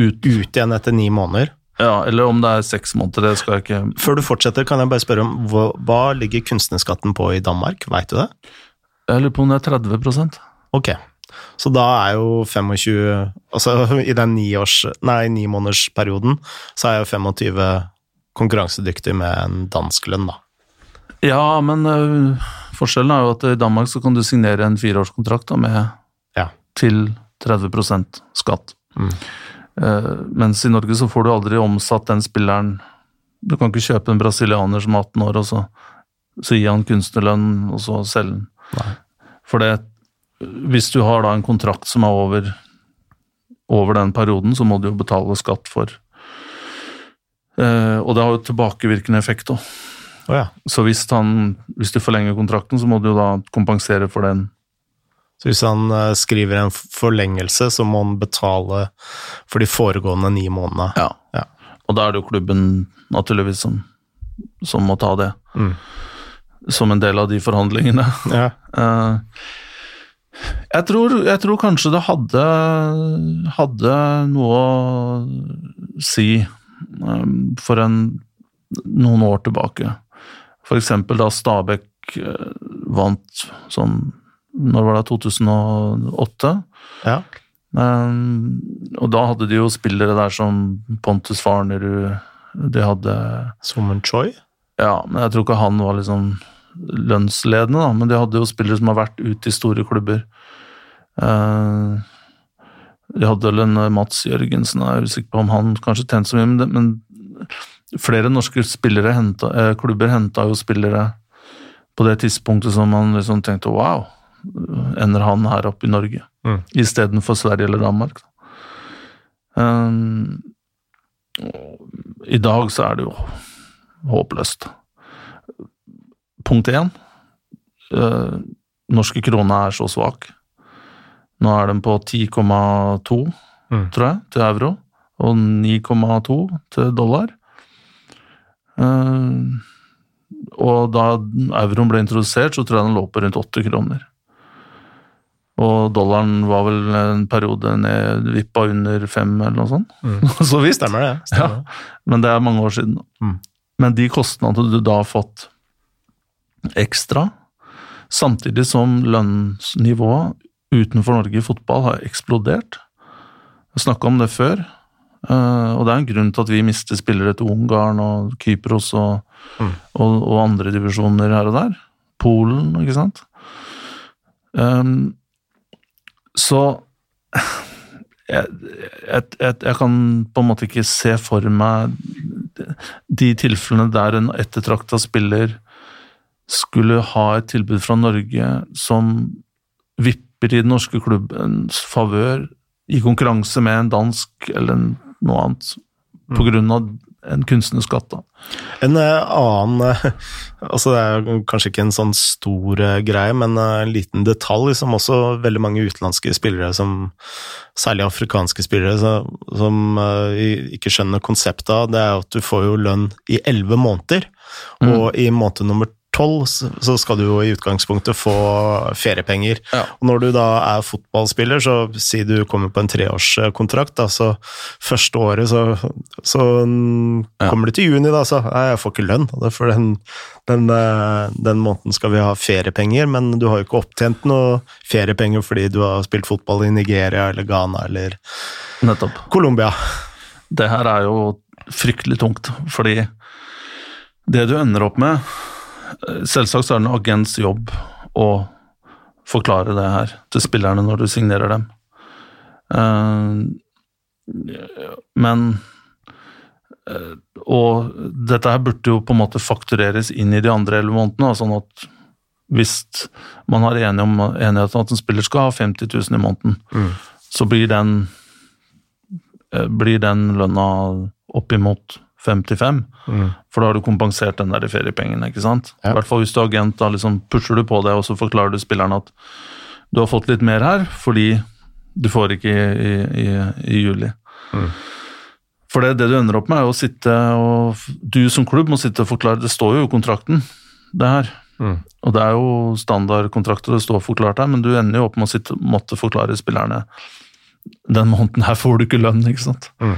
ut. Ut igjen etter ni måneder. Ja, eller om det er seks måneder, det skal jeg ikke Før du fortsetter, kan jeg bare spørre om hva, hva ligger kunstnerskatten på i Danmark? Veit du det? Jeg lurer på om det er 30% Ok, så da er jo 25 Altså i den niårs, nei, nimånedersperioden så er jo 25 konkurransedyktig med en dansk lønn, da. Ja, men øh, forskjellen er jo at i Danmark så kan du signere en fireårskontrakt da, med Ja. til 30 skatt. Mm. Uh, mens i Norge så får du aldri omsatt den spilleren Du kan ikke kjøpe en brasilianer som er 18 år, og så, så gi han kunstnerlønn, og så selge den. Nei. For det, hvis du har da en kontrakt som er over, over den perioden, så må du jo betale skatt for eh, Og det har jo tilbakevirkende effekt òg. Oh, ja. Så hvis, han, hvis du forlenger kontrakten, så må du jo da kompensere for den. Så hvis han eh, skriver en forlengelse, så må han betale for de foregående ni månedene. Ja. Ja. Og da er det jo klubben naturligvis som, som må ta det. Mm. Som en del av de forhandlingene. Ja. Eh, jeg, tror, jeg tror kanskje det hadde, hadde noe å si um, for en, noen år tilbake. Eksempel da Stabæk eh, vant sånn Når var det? 2008? ja. Um, og da hadde de jo spillere der som Pontus Farnerud, de hadde Summen Choi? Ja, men jeg tror ikke han var liksom lønnsledende, da, men de hadde jo spillere som har vært ute i store klubber. Uh, de hadde vel en Mats Jørgensen, jeg er usikker på om han kanskje tjente så mye, men, flere norske spillere henta, eh, klubber henta jo spillere på det tidspunktet som man liksom tenkte wow, ender han her oppe i Norge? Mm. istedenfor Sverige eller Danmark. Um, I dag så er det jo håpløst. Punkt én uh, Norske krone er så svak. Nå er den på 10,2, Mm. tror jeg, til euro, og 9,2 til dollar. Uh, og da euroen ble introdusert, så tror jeg den lå på rundt 8 kroner. Og dollaren var vel en periode ned, vippa under fem eller noe sånt. Mm. Så visst. Stemmer det. Stemmer. Ja. Men det er mange år siden. Mm. Men de kostnadene du da har fått ekstra, samtidig som lønnsnivået utenfor Norge i fotball har eksplodert Jeg snakka om det før, eh, og det er en grunn til at vi mister spillere til Ungarn og Kypros og, Mm. og, og andre divisjoner her og der. Polen, ikke sant. Um, så jeg, jeg, jeg, jeg kan på en måte ikke se for meg de tilfellene der en ettertrakta spiller skulle ha et tilbud fra Norge som vipper i den norske klubbens favør i konkurranse med en dansk eller en, noe annet, på grunn av en kunstnerskatt. da. En eh, annen eh, altså Det er kanskje ikke en sånn stor eh, greie, men en liten detalj som også veldig mange utenlandske spillere, som, særlig afrikanske spillere, så, som eh, ikke skjønner konseptet av, det er at du får jo lønn i elleve måneder. Mm. Og i måned nummer tolv, så skal du jo i utgangspunktet få feriepenger. Ja. Og når du da er fotballspiller, så si du kommer på en treårskontrakt, da, så første året så, så mm, Ja. kommer du til juni, da, så nei, jeg får ikke lønn. For den, den, eh, den måneden skal vi ha feriepenger, men du har jo ikke opptjent noe feriepenger fordi du har spilt fotball i Nigeria eller Ghana eller Nettopp. Colombia. Det her er jo fryktelig tungt, fordi det du ender opp med Selvsagt så er det en agents jobb å forklare det her til spillerne når du signerer dem. Eh, Men eh, Og dette her burde jo på en måte faktureres inn i de andre elleve månedene, sånn at hvis man har enighet om, at en spiller skal ha 50 000 i måneden, Mm. så blir den eh, blir den lønna oppimot 55, Mm. for da har du kompensert den der feriepengene, ikke sant? Ja. I hvert fall hvis du er agent, da liksom pusher du på det, og så forklarer du spilleren at du har fått litt mer her, fordi du får ikke i, i, i, i juli. Mm. For det, det du ender opp med, er å sitte og Du som klubb må sitte og forklare Det står jo i kontrakten, det her. Mm. Og det er jo standardkontrakter det står forklart her, men du ender jo opp med å sitte, måtte forklare spillerne den måneden her får du ikke lønn, ikke sant. Mm.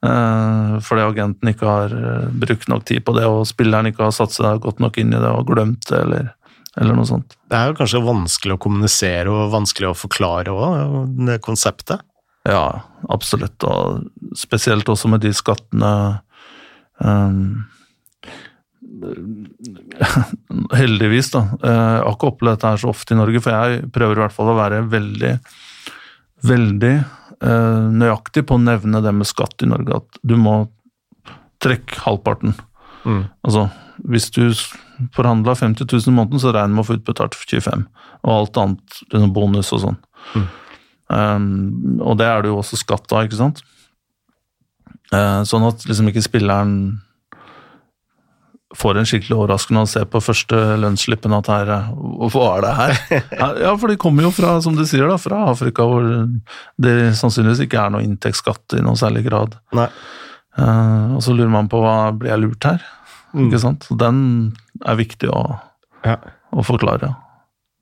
Eh, fordi agenten ikke har eh, brukt nok tid på det, og spilleren ikke har satt seg godt nok inn i det og glemt det, eller, eller noe sånt. Det er jo kanskje vanskelig å kommunisere og vanskelig å forklare òg, det konseptet. Ja, absolutt. Og spesielt også med de skattene um, Heldigvis, da. Eh, Jeg har ikke opplevd dette her så ofte i Norge, for jeg prøver i hvert fall å være veldig, veldig nøyaktig på å nevne det med skatt i Norge, at du må trekke halvparten. Mm. Altså, hvis du forhandla 50 000 i måneden, så regner med å få utbetalt 25 og alt annet, liksom bonus og sånn. Mm. Um, og det er det jo også skatt av, ikke sant? Uh, sånn at liksom ikke spilleren får en skikkelig overraskelse når han ser på første lønnsslippen at her Hva er det her? Ja, for de kommer jo fra, som du sier, da, fra Afrika hvor det sannsynligvis ikke er noe inntektsskatt i noen særlig grad. Nei. Uh, og så lurer man på hva blir jeg lurt her? Mm. Ikke sant? Så den er viktig å, Ja. å forklare.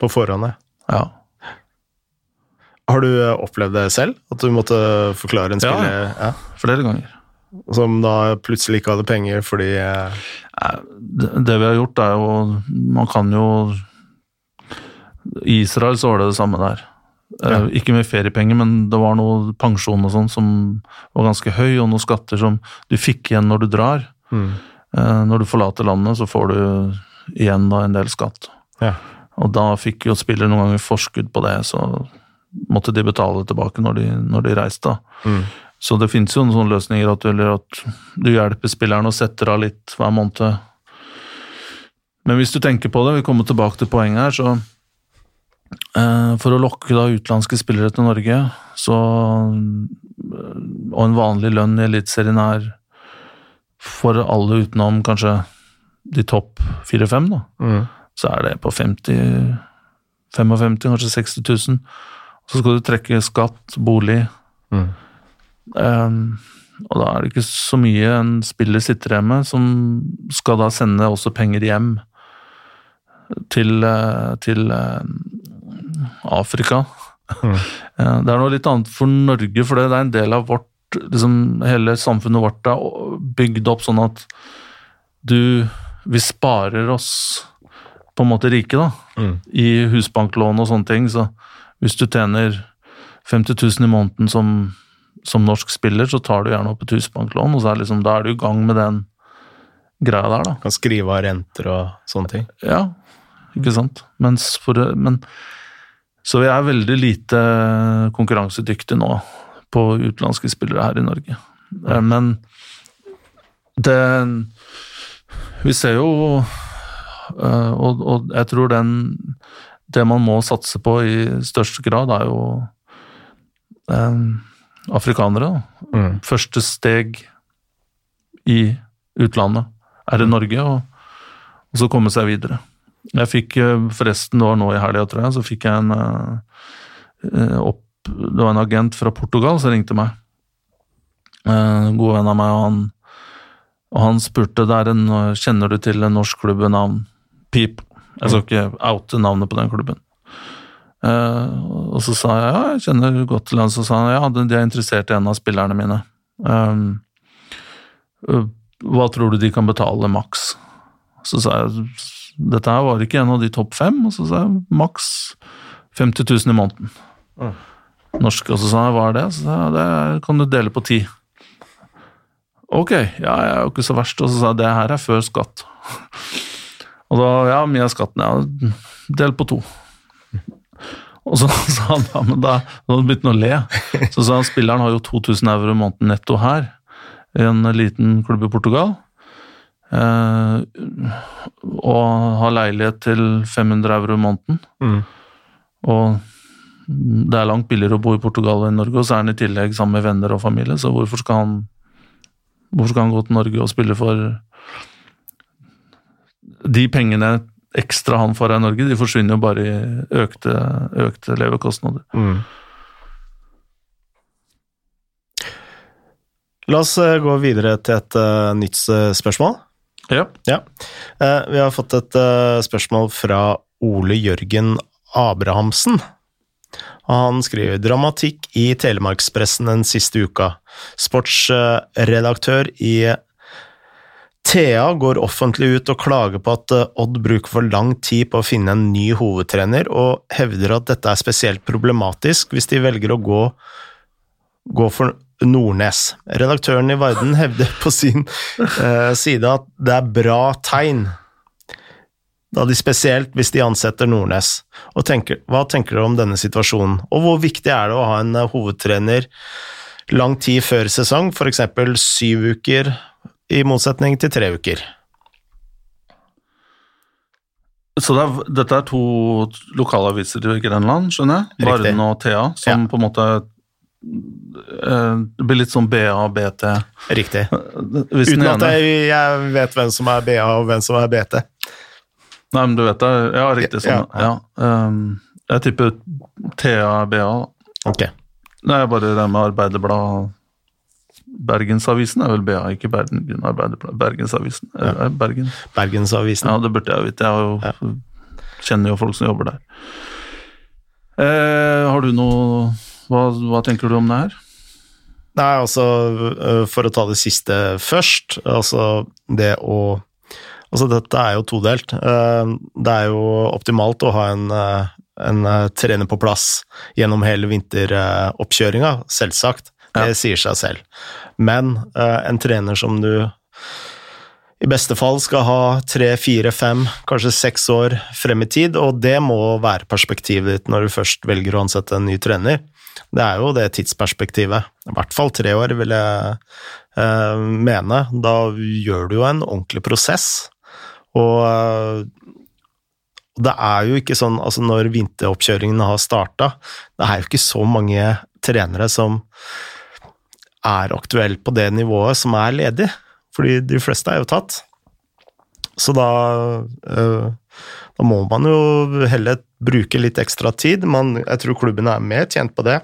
På forhånd, ja. Ja. Har du opplevd det selv? At du måtte forklare en Ja. spiller ja. Flere ganger. Som da plutselig ikke hadde penger fordi eh, Det, vi har gjort, er jo Man kan jo I Israel så var det det samme der. Eh, Ja. Ikke med feriepenger, men det var noe pensjon og sånn som var ganske høy, og noen skatter som du fikk igjen når du drar. mm. Eh, Når du forlater landet, så får du igjen da en del skatt. Ja. Og da fikk jo spillere noen ganger forskudd på det, så måtte de betale tilbake når de, når de reiste. Mm. Så det finnes jo noen sånne løsninger at du, eller at du hjelper spilleren og setter av litt hver måned. Men hvis du tenker på det, vi kommer tilbake til poenget her, så eh, For å lokke da utenlandske spillere til Norge, så eh, Og en vanlig lønn i Eliteserien er for alle utenom kanskje de topp fire-fem, da Mm. så er det på 50 55 kanskje 60 000. Så skal du trekke skatt, bolig Mm. Ehm, Og da er det ikke så mye en spiller sitter hjemme, som skal da sende også penger hjem til, eh, til eh, Afrika. Mm. Eh, Det er noe litt annet for Norge, for det er en del av vårt liksom Hele samfunnet vårt er bygd opp sånn at du Vi sparer oss på en måte rike, da Mm. i husbanklån og sånne ting, så hvis du tjener 50 000 i måneden som, som norsk spiller, så tar du gjerne opp et husbanklån, og så er liksom, da er du i gang med den greia der, da. Kan skrive av renter og sånne ting. Ja, ikke sant? Mens for, men, så vi er veldig lite konkurransedyktige nå på utenlandske spillere her i Norge. Ja. Men det Vi ser jo eh, og, og jeg tror den Det man må satse på i størst grad, er jo eh, afrikanere. Mm. første steg i utlandet er i Norge, og, og så komme seg videre. Jeg fikk eh, forresten, det var nå i helga, tror jeg, så fikk jeg en eh, opp Det var en agent fra Portugal som ringte meg. En god venn av meg, og han, og han spurte det er en, Kjenner du til en norsk klubb ved navn Pip. Jeg skal ikke oute navnet på den klubben. Eh, og så sa jeg ja, jeg kjenner godt til han. Så sa han ja, de er interessert i en av spillerne mine. Um, hva tror du de kan betale maks? Så sa jeg dette her var ikke en av de topp fem, og så sa jeg maks 50 000 i måneden. Mm. Norske, og så sa jeg hva er det? Så sa jeg det kan du dele på ti. Ok, ja, jeg er jo ikke så verst. Og så sa jeg det her er før skatt. Og da, ja, mye av skatten, ja, del på to. Og så sa han ja, men da, da begynte han å le. Så sa han spilleren har jo 2000 euro i måneden netto her, i en liten klubb i Portugal. Eh, og har leilighet til 500 euro i måneden. Mm. Og det er langt billigere å bo i Portugal enn i Norge, og så er han i tillegg sammen med venner og familie, så hvorfor skal han, hvorfor skal han gå til Norge og spille for De pengene ekstra han får av Norge, de forsvinner jo bare i økte, økte levekostnader. Mm. La oss eh, gå videre til et uh, nytt eh, spørsmål. Ja. Eh, vi har fått et uh, spørsmål fra Ole Jørgen Abrahamsen. Han skriver dramatikk i Telemarkspressen den siste uka. Sportsredaktør i Thea går offentlig ut og klager på at eh, Odd bruker for lang tid på å finne en ny hovedtrener, og hevder at dette er spesielt problematisk hvis de velger å gå, gå for Nordnes. Redaktøren i Varden hevder på sin eh, side at det er bra tegn, da de spesielt hvis de ansetter Nordnes. Tenker, hva tenker dere om denne situasjonen, og hvor viktig er det å ha en eh, hovedtrener lang tid før sesong, f.eks. syv uker, i motsetning til tre uker? Så det er, dette er to lokalaviser i Grenland, skjønner jeg? Riktig. Varden og Thea, som Ja. på en måte eh, Det blir litt sånn BA og BT. Riktig. Hvis Uten at jeg, jeg vet hvem som er BA og hvem som er BT. Nei, men du vet det. Ja, riktig. Sånn. Ja, Ja, Um, jeg tipper TA er BA. Ok. Nei, jeg bare det med Arbeiderblad Bergensavisen er vel BA, ikke Bergen Arbeiderblad. Bergensavisen. Ja. Eh, Bergen. Bergensavisen. Ja, det burde jeg vite. Jeg jo, kjenner jo folk som jobber der. Eh, har du noe hva, hva tenker du om det her? Nei, altså, øh, for å ta det siste først, altså det å Altså, dette er jo todelt. Eh, Det er jo optimalt å ha en, eh, en eh, trener på plass gjennom hele vinteroppkjøringa, selvsagt. Det Ja. sier seg selv. Men uh, en trener som du i beste fall skal ha tre, fire, fem, kanskje seks år frem i tid, og det må være perspektivet ditt når du først velger å ansette en ny trener. Det er jo det tidsperspektivet. I hvert fall tre år, vil jeg uh, mene. Da gjør du jo en ordentlig prosess. Og uh, det er jo ikke sånn altså Når vinteroppkjøringene har starta, det er jo ikke så mange trenere som er aktuell på det nivået som er ledig, fordi de fleste er jo tatt. Så da, eh, da må man jo heller bruke litt ekstra tid. Man, jeg tror klubben er mer tjent på det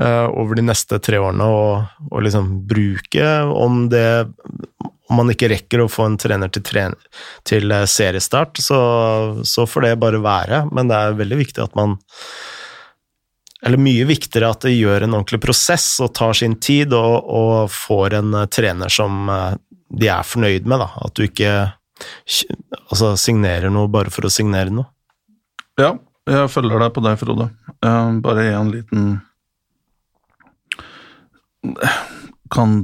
eh, over de neste tre årene, og, og liksom bruke om det om man ikke rekker å få en trener til, tren til seriestart, så, så får det bare være, men det er veldig viktig at man eller mye viktigere at det gjør en ordentlig prosess og tar sin tid, og, og får en eh, trener som eh, de er fornøyd med. Da. At du ikke altså, signerer noe bare for å signere noe. Ja, jeg følger deg på det, Frode. Eh, bare en liten Kan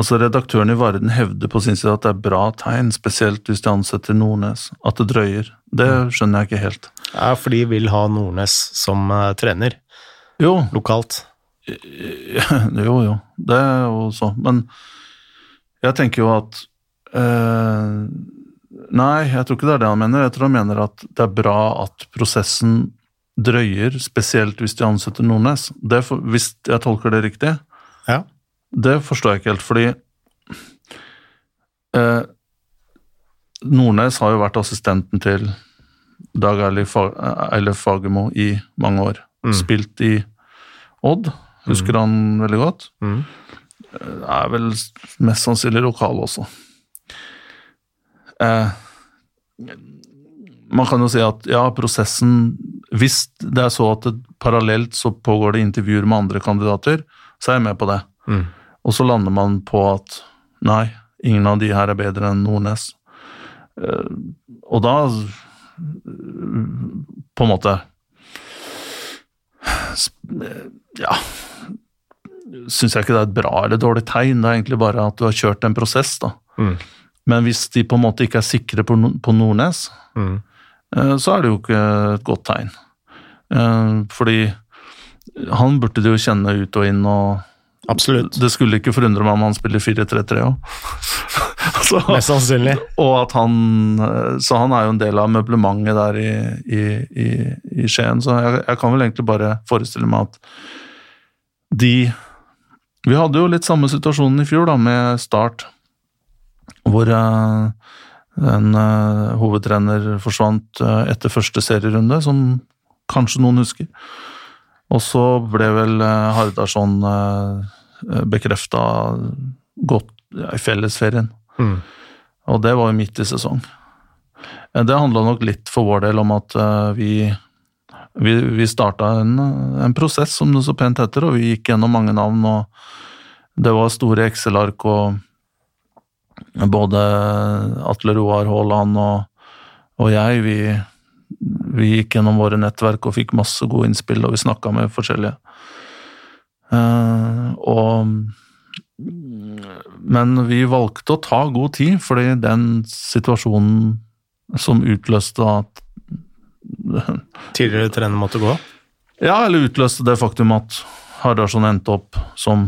Altså, redaktøren i Varden hevder på sin side at det er bra tegn, spesielt hvis de ansetter Nordnes. At det drøyer. Det skjønner jeg ikke helt. Ja, for de vil ha Nordnes som eh, trener Jo, lokalt. jo, jo. Det er jo så. Men jeg tenker jo at eh, Nei, jeg tror ikke det er det han mener. Jeg tror han mener at det er bra at prosessen drøyer, spesielt hvis de ansetter Nordnes. Det hvis jeg tolker det riktig? Ja. Det forstår jeg ikke helt, fordi eh, Nordnes har jo vært assistenten til Dag Eilif Fa- Fagermo i mange år. Mm. Spilt i Odd, husker han veldig godt. Mm. Er vel mest sannsynlig lokal også. eh, Man kan jo si at ja, prosessen Hvis det er så at det, parallelt så pågår det intervjuer med andre kandidater, så er jeg med på det. Mm. Og så lander man på at nei, ingen av de her er bedre enn Nordnes. Eh, og da på en måte Ja Syns jeg ikke det er et bra eller dårlig tegn, det er egentlig bare at du har kjørt en prosess, da. Mm. Men hvis de på en måte ikke er sikre på, på Nordnes, Mm. eh, så er det jo ikke et godt tegn. Eh, Fordi han burde de jo kjenne ut og inn, og Absolutt. det skulle ikke forundre meg om han spiller 4-3-3 òg. Mest sannsynlig. Og at han eh, Så han er jo en del av møblementet der i, i, i, i Skien, så jeg, jeg kan vel egentlig bare forestille meg at de Vi hadde jo litt samme situasjonen i fjor, da, med Start, hvor uh, en uh, hovedtrener forsvant uh, etter første serierunde, som kanskje noen husker. Og så ble vel uh, Hardarson uh, bekrefta godt i fellesferien. Mm. Og det var jo midt i sesong. Eh, Det handla nok litt for vår del om at eh, vi vi, vi starta en, en prosess, som det så pent heter, og vi gikk gjennom mange navn. og Det var store Excel-ark, og både Atle Roar Haaland og, og jeg, vi, vi gikk gjennom våre nettverk og fikk masse gode innspill, og vi snakka med forskjellige. Uh, og men vi valgte å ta god tid, fordi den situasjonen som utløste at Tidligere trener måtte gå. Ja, eller utløste det faktum at Hardarson endte opp som,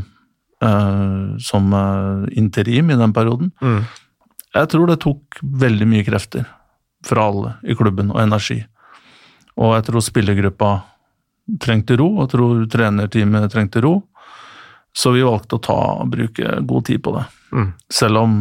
uh, som eh, interim i den perioden. Mm. Jeg tror det tok veldig mye krefter fra alle i klubben, og energi. Og jeg tror spillergruppa trengte ro, og jeg tror trenerteamet trengte ro. Så vi valgte å ta, bruke god tid på det. Mm. Selv om,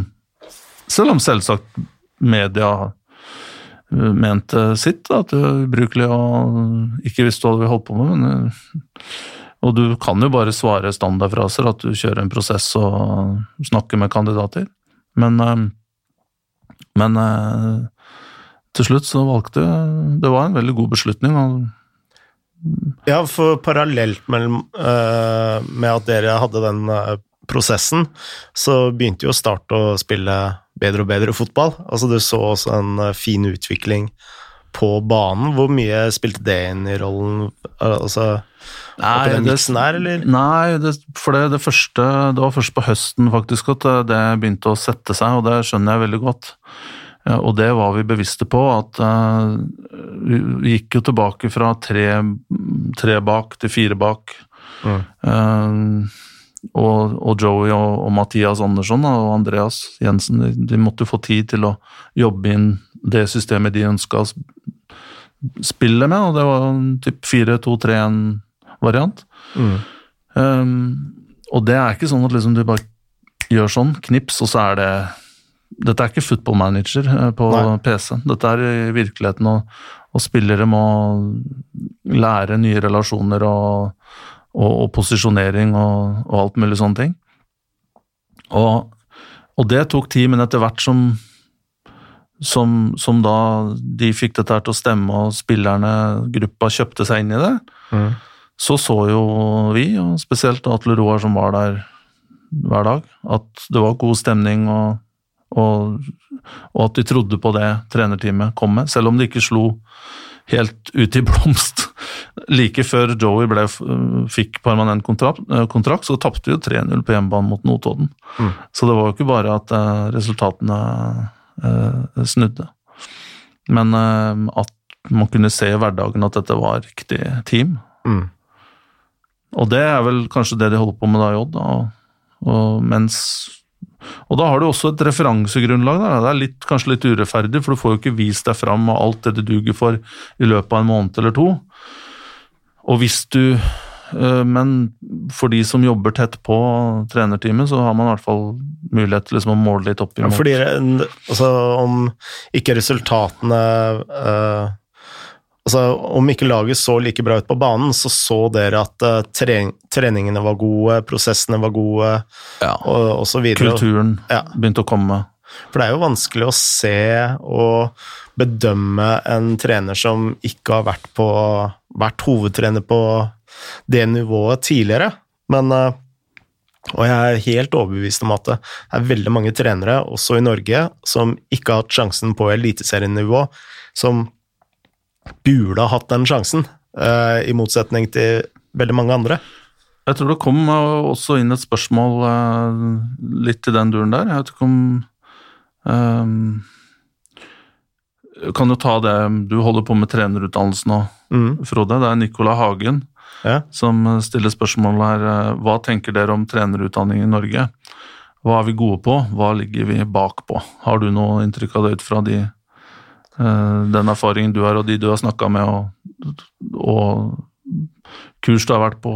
selv om selvsagt media uh, mente sitt, da, at det var ubrukelig og ikke visste hva vi holdt på med. Men, uh, og du kan jo bare svare standardfraser, at du kjører en prosess og snakker med kandidater. Men, uh, men til slutt så valgte Det var en veldig god beslutning. Ja, for parallelt mellom, eh, med at dere hadde den eh, prosessen, så begynte jo Start å spille bedre og bedre fotball. Altså Du så også en eh, fin utvikling på banen. Hvor mye spilte det inn i rollen? Altså, Nei, det- her? Nei, det, for det, det første Det var først på høsten faktisk at det- det begynte å sette seg, og det skjønner jeg veldig godt. Ja, Og det var vi bevisste på, at eh, vi gikk jo tilbake fra tre, tre bak til fire bak. Mm. Eh, og, og Joey og, og Mathias Andersson da, og Andreas Jensen de, de måtte få tid til å jobbe inn det systemet de ønska å spille med, og det var en typ 4-2-3-1-variant. Mm. Um, og det er ikke sånn at liksom du bare gjør sånn, knips, og så er det Dette er ikke football manager eh, på Nei. PC. Dette er virkeligheten, og, og spillere må lære nye relasjoner og, og, og posisjonering og, og alt mulig sånne ting. Og, og det tok tid, men etter hvert som, som, som da de fikk dette her til å stemme, og spillerne, gruppa, kjøpte seg inn i det, Mm. så så jo vi, og spesielt Atle Roar som var der hver dag, at det var god stemning, og, og, og at de trodde på det trenerteamet kom med, selv om de ikke slo helt ut i blomst. Like før Joey ble, fikk permanent kontrakt, kontrakt så tapte de jo 3-0 på hjemmebane mot Notodden. Mm. Så det var jo ikke bare at eh, resultatene eh, snudde. Men eh, at man kunne se i hverdagen at dette var riktig team. Mm. Og det er vel kanskje det de holder på med da i Odd. da, Og, og, mens, og da har du også et referansegrunnlag. Der. Det er litt, kanskje litt urettferdig, for du får jo ikke vist deg fram og alt det du duger for i løpet av en måned eller to. Og hvis du øh, Men for de som jobber tett på trenerteamet, så har man i hvert fall mulighet til liksom å måle litt opp Ja, imot. fordi altså, om ikke resultatene eh, altså, Om ikke laget så like bra ut på banen, så så dere at uh, tre, treningene var gode, prosessene var gode, ja. og, og så videre. Kulturen Ja. begynte å komme. For det er jo vanskelig å se og bedømme en trener som ikke har vært, på, vært hovedtrener på det nivået tidligere. Men uh, Og jeg er helt overbevist om at det er veldig mange trenere, også i Norge, som ikke har hatt sjansen på eliteserienivå, som burde ha hatt den sjansen, eh, i motsetning til veldig mange andre. Jeg tror det kom eh, også inn et spørsmål eh, litt i den duren der. Jeg vet ikke om um, Kan jo ta det Du holder på med trenerutdannelse nå, Mm. Frode. Det er Nicola Hagen Ja. som stiller spørsmål her. Hva tenker dere om trenerutdanning i Norge? Hva er vi gode på? Hva ligger vi bak på? Har du noe inntrykk av det ut fra de, den erfaringen du har, og de du har snakka med, og, og kurs du har vært på,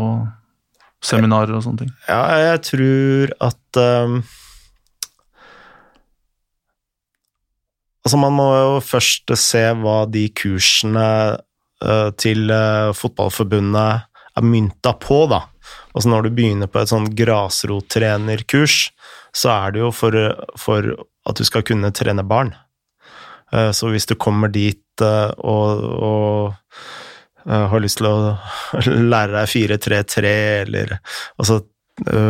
seminarer og sånne ting? Ja, jeg tror at um, Altså, man må jo først se hva de kursene uh, til fotballforbundet er mynta på, da. Altså når du begynner på et sånn grasrottrenerkurs, så er det jo for, for at du skal kunne trene barn. Uh, så hvis du kommer dit uh, og, og uh, har lyst til å lære deg 4-3-3, eller altså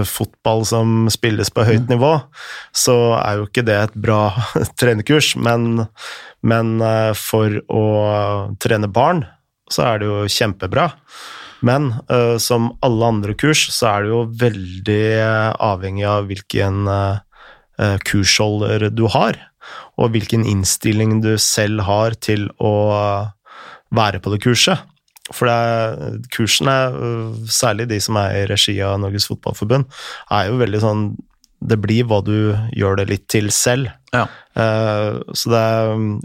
fotball som spilles på høyt nivå, så er jo ikke det et bra trenerkurs. Men, men for å trene barn, så er det jo kjempebra. Men uh, som alle andre kurs, så er det jo veldig avhengig av hvilken uh, kursholder du har, og hvilken innstilling du selv har til å være på det kurset. For det er, kursene, særlig de som er i regi av Norges Fotballforbund, er jo veldig sånn Det blir hva du gjør det litt til selv. Ja. Eh, Så det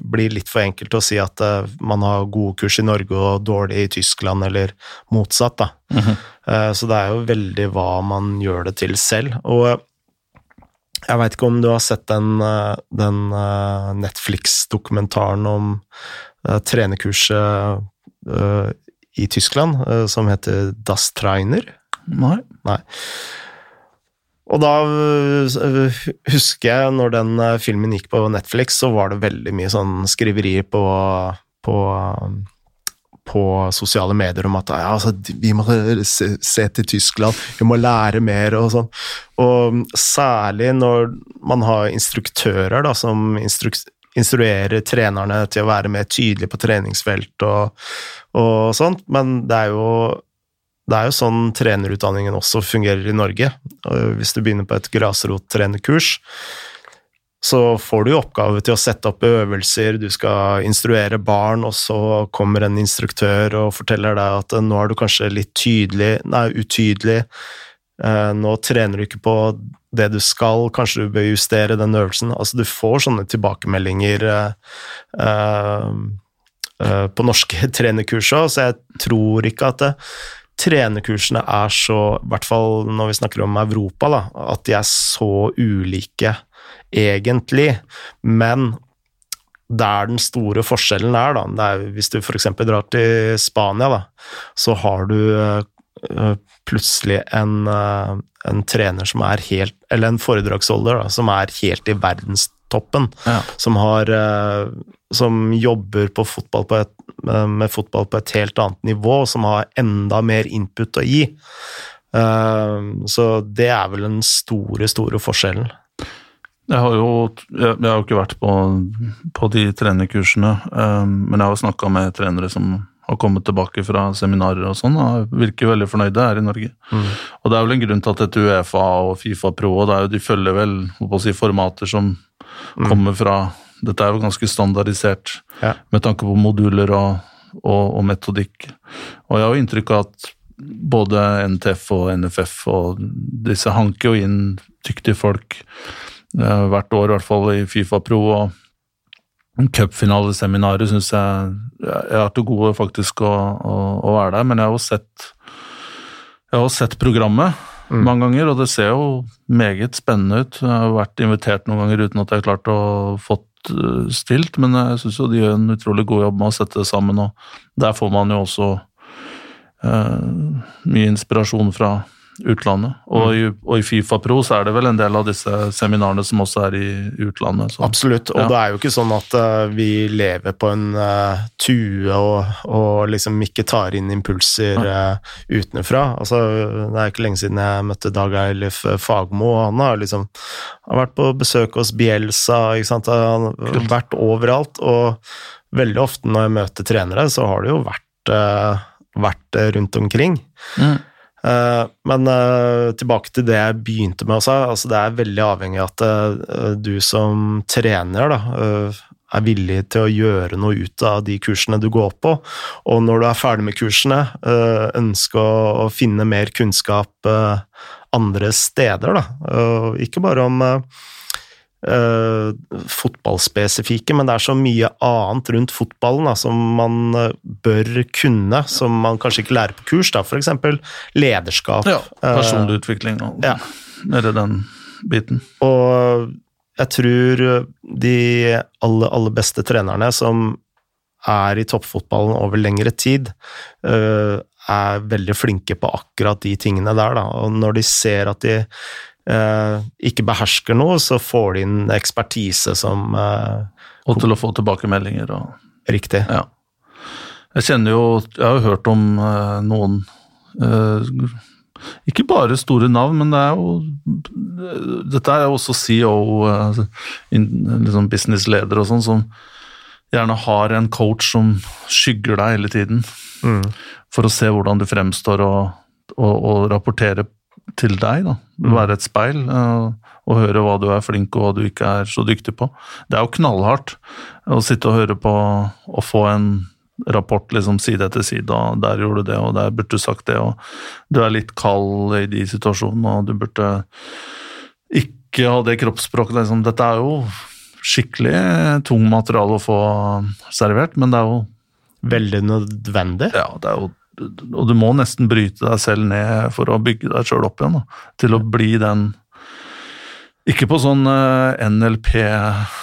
blir litt for enkelt å si at eh, man har gode kurs i Norge og dårlig i Tyskland, eller motsatt, da. Mm -hmm. Så det er jo veldig hva man gjør det til selv. Og jeg veit ikke om du har sett den, eh, den eh, Netflix-dokumentaren om eh, trenerkurset i Tyskland, som heter Das Trainer. Nei. Og da husker jeg, når den filmen gikk på Netflix, så var det veldig mye sånn skriverier på, på, på sosiale medier om at ja, altså, vi må se, se til Tyskland, vi må lære mer og sånn. Og særlig når man har instruktører da, som instruk instruerer trenerne til å være mer tydelige på treningsfelt og, og sånt, men det er jo det er jo sånn trenerutdanningen også fungerer i Norge. Hvis du begynner på et grasrottrenerkurs, så får du oppgave til å sette opp øvelser, du skal instruere barn, og så kommer en instruktør og forteller deg at nå er du kanskje litt tydelig, nei, utydelig, Eh, nå trener du ikke på det du skal, kanskje du bør justere den øvelsen. Altså, du får sånne tilbakemeldinger eh, eh, eh, på norske trenerkurs òg, så jeg tror ikke at det, trenerkursene er så, i hvert fall når vi snakker om Europa, da, at de er så ulike egentlig. Men der den store forskjellen er, da, det er hvis du f.eks. drar til Spania, da, så har du eh, plutselig en, eh, en trener som er helt Eller en foredragsholder da, som er helt i verdenstoppen. Ja. Som har eh, Som jobber på fotball på et, med fotball på et helt annet nivå, som har enda mer input å gi. Eh, Så det er vel den store, store forskjellen. Jeg har jo jeg, jeg har ikke vært på, på de trenerkursene, eh, men jeg har jo snakka med trenere som har kommet tilbake fra seminarer og sånn, og virker veldig fornøyde her i Norge. Og det er vel en grunn til at dette Uefa og Fifa Pro, og det er jo, de følger vel å si, formater som kommer fra Dette er jo ganske standardisert Ja. med tanke på moduler og, og, og metodikk. Og jeg har jo inntrykk av at både NTF og NFF og disse hanker jo inn dyktige folk hvert år, i hvert fall i Fifa Pro. og Cupfinaleseminaret syns jeg Jeg har til gode faktisk å, å, å være der, men jeg har jo sett jeg har jo sett programmet Mm. mange ganger, og det ser jo meget spennende ut. Jeg har vært invitert noen ganger uten at jeg har klart å fått eh, stilt, men jeg syns jo de gjør en utrolig god jobb med å sette det sammen, og der får man jo også eh, mye inspirasjon fra utlandet. Og i, og i Fifa Pro så er det vel en del av disse seminarene som også er i utlandet. Så. Absolutt, og Ja. det er jo ikke sånn at uh, vi lever på en uh, tue og, og liksom ikke tar inn impulser uh, utenfra. Altså, det er ikke lenge siden jeg møtte Dag Eilif Fagmo, og han har liksom har vært på besøk hos Bielsa, ikke sant? han har vært overalt, og veldig ofte når jeg møter trenere, så har det jo vært, vært rundt omkring. Mm. Eh, men eh, tilbake til det jeg begynte med også. Altså, det er veldig avhengig av at eh, du som trener da, er villig til å gjøre noe ut av de kursene du går på. Og når du er ferdig med kursene, ønske å, å finne mer kunnskap andre steder. Da. Ikke bare om eh, eh, fotballspesifikke, men det er så mye annet rundt fotballen da, som man eh, bør kunne, som man kanskje ikke lærer på kurs. da, F.eks. lederskap. Ja, personlig utvikling og ja. nede den biten. Og jeg tror de aller, aller beste trenerne som er i toppfotballen over lengre tid, uh, er veldig flinke på akkurat de tingene der. Da. Og når de ser at de ikke behersker noe, så får de inn ekspertise som øh, Og til å få tilbakemeldinger og riktig. Ja. Jeg kjenner jo Jeg har jo hørt om eh, noen eh, Ikke bare store navn, men det er jo Dette er jo også CEO, eh, liksom businessleder og sånn, som gjerne har en coach som skygger deg hele tiden, Mm. for å se hvordan du fremstår og, og, og rapportere til deg. da. Mm. Være et speil eh, og høre hva du er flink og hva du ikke er så dyktig på. Det er jo knallhardt å sitte og høre på og få en rapport liksom side etter side, og der gjorde du det, og der burde du sagt det, og du er litt kald i de situasjonene, og du burde ikke ha det kroppsspråket. Liksom. Dette er jo skikkelig tung materiale å få servert, men det er jo Veldig nødvendig. ja, det er jo Og du må nesten bryte deg selv ned for å bygge deg sjøl opp igjen. Da, til å bli den Ikke på sånn uh, NLP eh,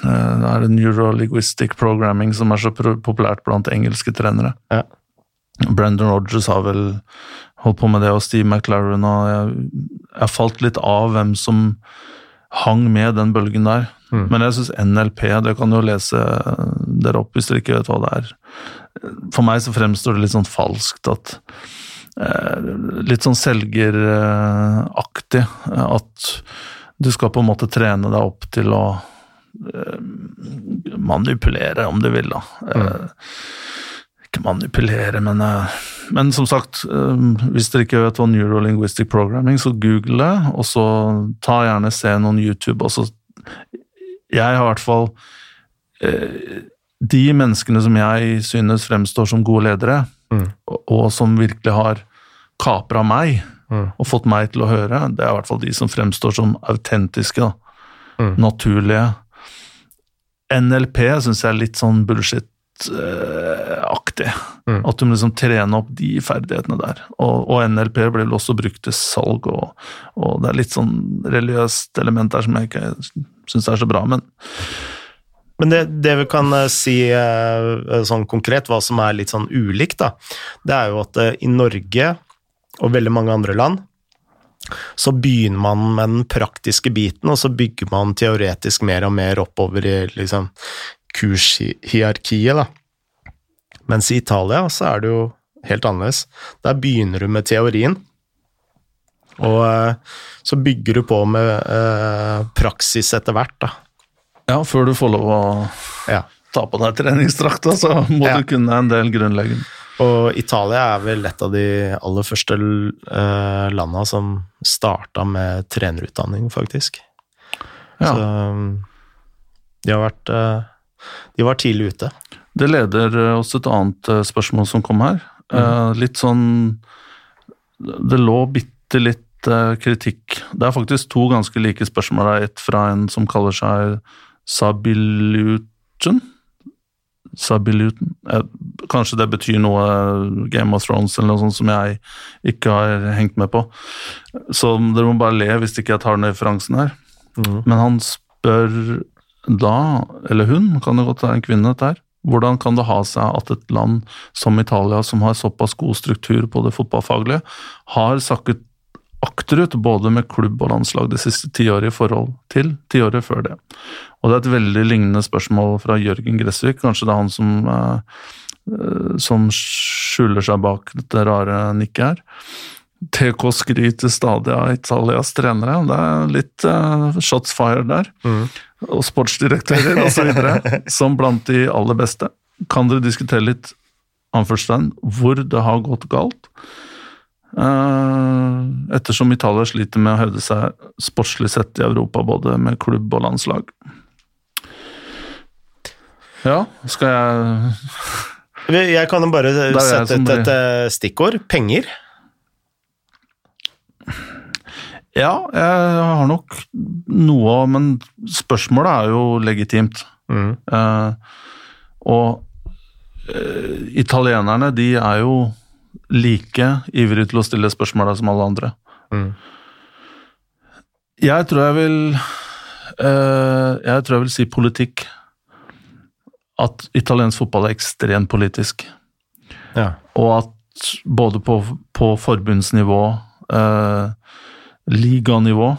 Det er det Neuro-linguistic programming som er så populært blant engelske trenere. Ja. Brendan Rogers har vel holdt på med det, og Steve McLaren og jeg, jeg falt litt av hvem som hang med den bølgen der. Mm. Men jeg syns NLP, det kan du jo lese dere opp hvis dere ikke vet hva det er. For meg så fremstår det litt sånn falskt at eh, Litt sånn selgeraktig. eh, At du skal på en måte trene deg opp til å eh, manipulere, om du vil, da. Mm. ikke manipulere, men Men som sagt, hvis dere ikke vet hva neurolinguistic programming, så google det, og så ta gjerne se noen YouTube. Altså, Jeg har i hvert fall De menneskene som jeg synes fremstår som gode ledere, Mm. og, og som virkelig har kapra meg Mm. og fått meg til å høre, det er i hvert fall de som fremstår som autentiske. Mm. naturlige. NLP syns jeg er litt sånn bullshit-aktig. Mm. At du må liksom trene opp de ferdighetene der. Og, og NLP blir vel også brukt til salg, og, og det er litt sånn religiøst element der som jeg ikke syns er så bra. Men Men det, det vi kan eh, si eh, sånn konkret, hva som er litt sånn ulikt, da, det er jo at eh, i Norge og veldig mange andre land så begynner man med den praktiske biten, og så bygger man teoretisk mer og mer oppover i liksom, kurshierarkiet. da. Mens i Italia så er det jo helt annerledes. Der begynner du med teorien, og eh, så bygger du på med eh, praksis etter hvert. da. Ja, før du får lov å Ja. ta på deg treningsdrakta, så må Ja. du kunne en del grunnleggende. Og Italia er vel et av de aller første uh, landa som starta med trenerutdanning, faktisk. Ja. Så um, de har vært eh, De var tidlig ute. Det leder eh, oss til et annet eh, spørsmål som kom her. Mm. litt sånn Det lå bitte litt eh, kritikk Det er faktisk to ganske like spørsmål. Det er et fra en som kaller seg Sabiluten. Sabiluten. Eh, kanskje det betyr noe Game of Thrones eller noe sånt som jeg ikke har hengt med på. Så dere må bare le hvis ikke jeg tar den referansen her. Mm. Men han spør da, eller hun, kan det godt være en kvinne dette her, hvordan kan det ha seg at et land som Italia, som har såpass god struktur på det fotballfaglige, har sakket akterut, både med klubb og landslag det siste tiåret i forhold til tiåret før det. Og det er et veldig lignende spørsmål fra Jørgen Gressvik, kanskje det er han som, uh, som skjuler seg bak dette rare nikket her. TK skryter stadig av Italias trenere. Det er litt uh, shots fired der. Mm. Og sportsdirektører osv. som blant de aller beste. Kan dere diskutere litt anførselstegn, hvor det har gått galt? Uh, ettersom Italia sliter med å hevde seg sportslig sett i Europa, både med klubb og landslag. Ja, skal jeg Jeg kan bare sette et, et stikkord. Penger. Ja, jeg har nok noe, men spørsmålet er jo legitimt. Mm. Uh, og uh, italienerne, de er jo like ivrig til å stille spørsmål som alle andre. Mm. Jeg tror jeg vil uh, Jeg tror jeg vil si politikk. At italiensk fotball er ekstremt politisk. Ja. Og at både på, på forbundsnivå uh, liganivå.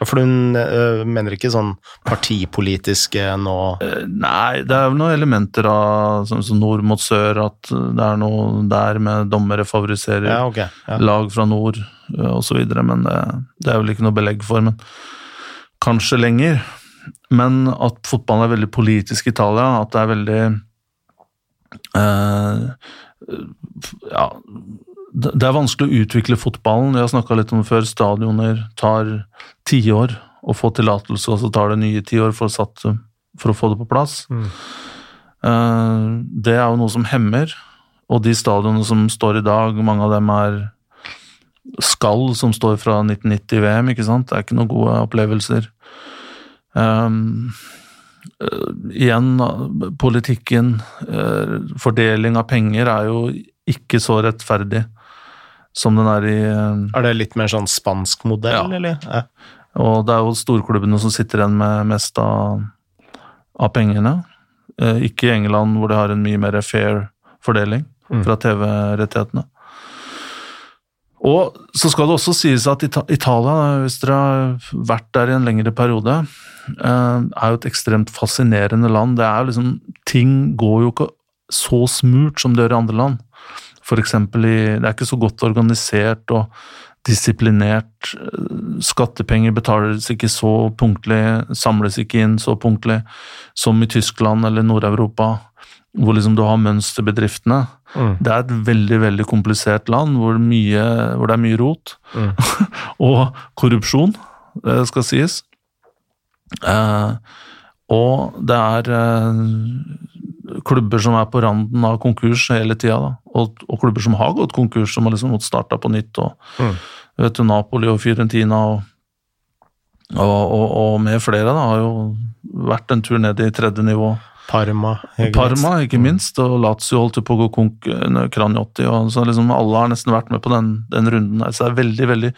For du uh, mener ikke sånn partipolitiske nå uh, Nei, det er jo noen elementer av sånn som nord mot sør, at det er noe der med dommere favoriserer ja, okay, ja. lag fra nord uh, osv., men det, det, er vel ikke noe belegg for. Men kanskje lenger. Men at fotballen er veldig politisk i Italia, at det er veldig ja, det er vanskelig å utvikle fotballen. Jeg har snakka litt om det før. Stadioner tar tiår å få tillatelse, og så tar det nye tiår for, for å få det på plass. Mm. Eh, det er jo noe som hemmer. Og de stadionene som står i dag, mange av dem er skall som står fra 1990-VM, ikke sant. Det er ikke noen gode opplevelser. Um, igjen, politikken, uh, fordeling av penger, er jo ikke så rettferdig som den er i eh, Er det litt mer sånn spansk modell, ja. eller? Ja. Og det er jo storklubbene som sitter igjen med mest av, av pengene. Eh, ikke i England, hvor de har en mye mer fair fordeling mm. fra TV-rettighetene. Og så skal det også sies at Italia, hvis dere har vært der i en lengre periode, eh, er jo et ekstremt fascinerende land. Det er jo liksom Ting går jo ikke så smurt som det gjør i andre land. Eksempel i Det er ikke så godt organisert og disiplinert. Skattepenger betales ikke så punktlig, samles ikke inn så punktlig som i Tyskland eller Nord-Europa, hvor liksom du har mønsterbedriftene. Mm. Det er et veldig veldig komplisert land hvor, mye, hvor det er mye rot. Mm. og korrupsjon, det skal sies. Eh, og det er eh, klubber som er på randen av konkurs hele tida, og, og, klubber som har gått konkurs, som har liksom måttet starte på nytt. og mm. vet du, Napoli og Fiorentina og, og, og med flere da, har jo vært en tur ned i tredje nivå. Parma, Parma, ikke mm. minst, og Lazio holdt på å gå konk, Kranjotti, og så liksom alle har nesten vært med på den, den runden der. Så det er veldig, veldig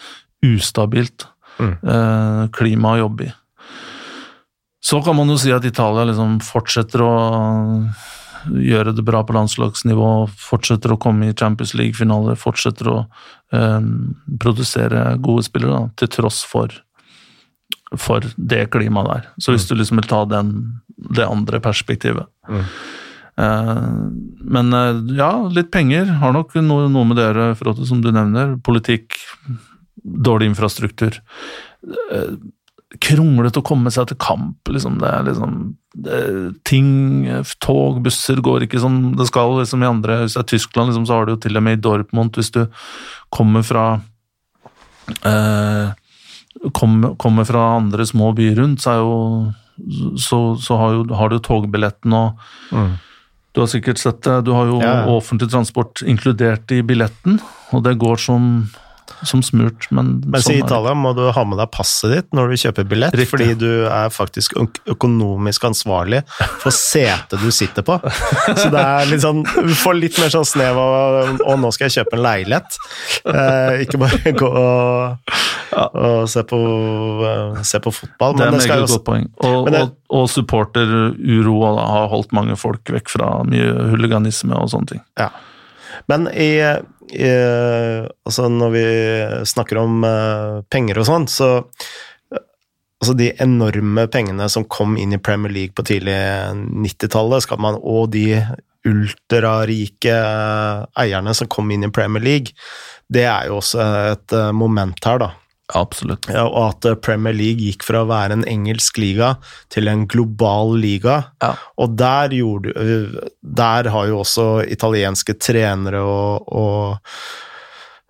ustabilt mm. eh, klima å jobbe i. Så kan man jo si at Italia liksom fortsetter å gjøre det bra på landslagsnivå, fortsetter å komme i Champions League-finaler, fortsetter å eh, produsere gode spillere, da, til tross for, for det klimaet der. Så hvis mm. du liksom vil ta den, det andre perspektivet mm. eh, Men eh, ja, litt penger har nok noe, noe med det å gjøre, som du nevner. Politikk, dårlig infrastruktur. Eh, kronglete å komme seg til kamp. Liksom. Det er liksom det, Ting, tog, busser går ikke som det skal. Liksom, i andre, Hvis det er Tyskland, liksom, så har du jo til og med i Dortmund Hvis du kommer fra eh, kommer, kommer, fra andre små byer rundt, så, jo, så, så har, jo, har, du togbilletten og mm. Du har sikkert sett det. Du har jo ja. offentlig transport inkludert i billetten, og det går som som smurt, men Mens sånn i Italia må du ha med deg passet ditt når du kjøper billett, Riktig. fordi du er faktisk økonomisk ansvarlig for setet du sitter på. Så det er litt sånn Du får litt mer sånn snev av Å, nå skal jeg kjøpe en leilighet. Eh, ikke bare gå og, og se, på, uh, se, på, fotball. det er et meget godt poeng. Og, det, og, og supporteruroa har holdt mange folk vekk fra mye huliganisme og sånne ting. Ja. Men i, i Altså, når vi snakker om eh, penger og sånn, så Altså de enorme pengene som kom inn i Premier League på tidlig 90-tallet, og de ultrarike eierne som kom inn i Premier League, det er jo også et moment her, da. Absolutt. Ja, og at eh, Premier League gikk fra å være en engelsk liga til en global liga. Ja. Og der, gjorde, eh, der har jo også italienske trenere og, og,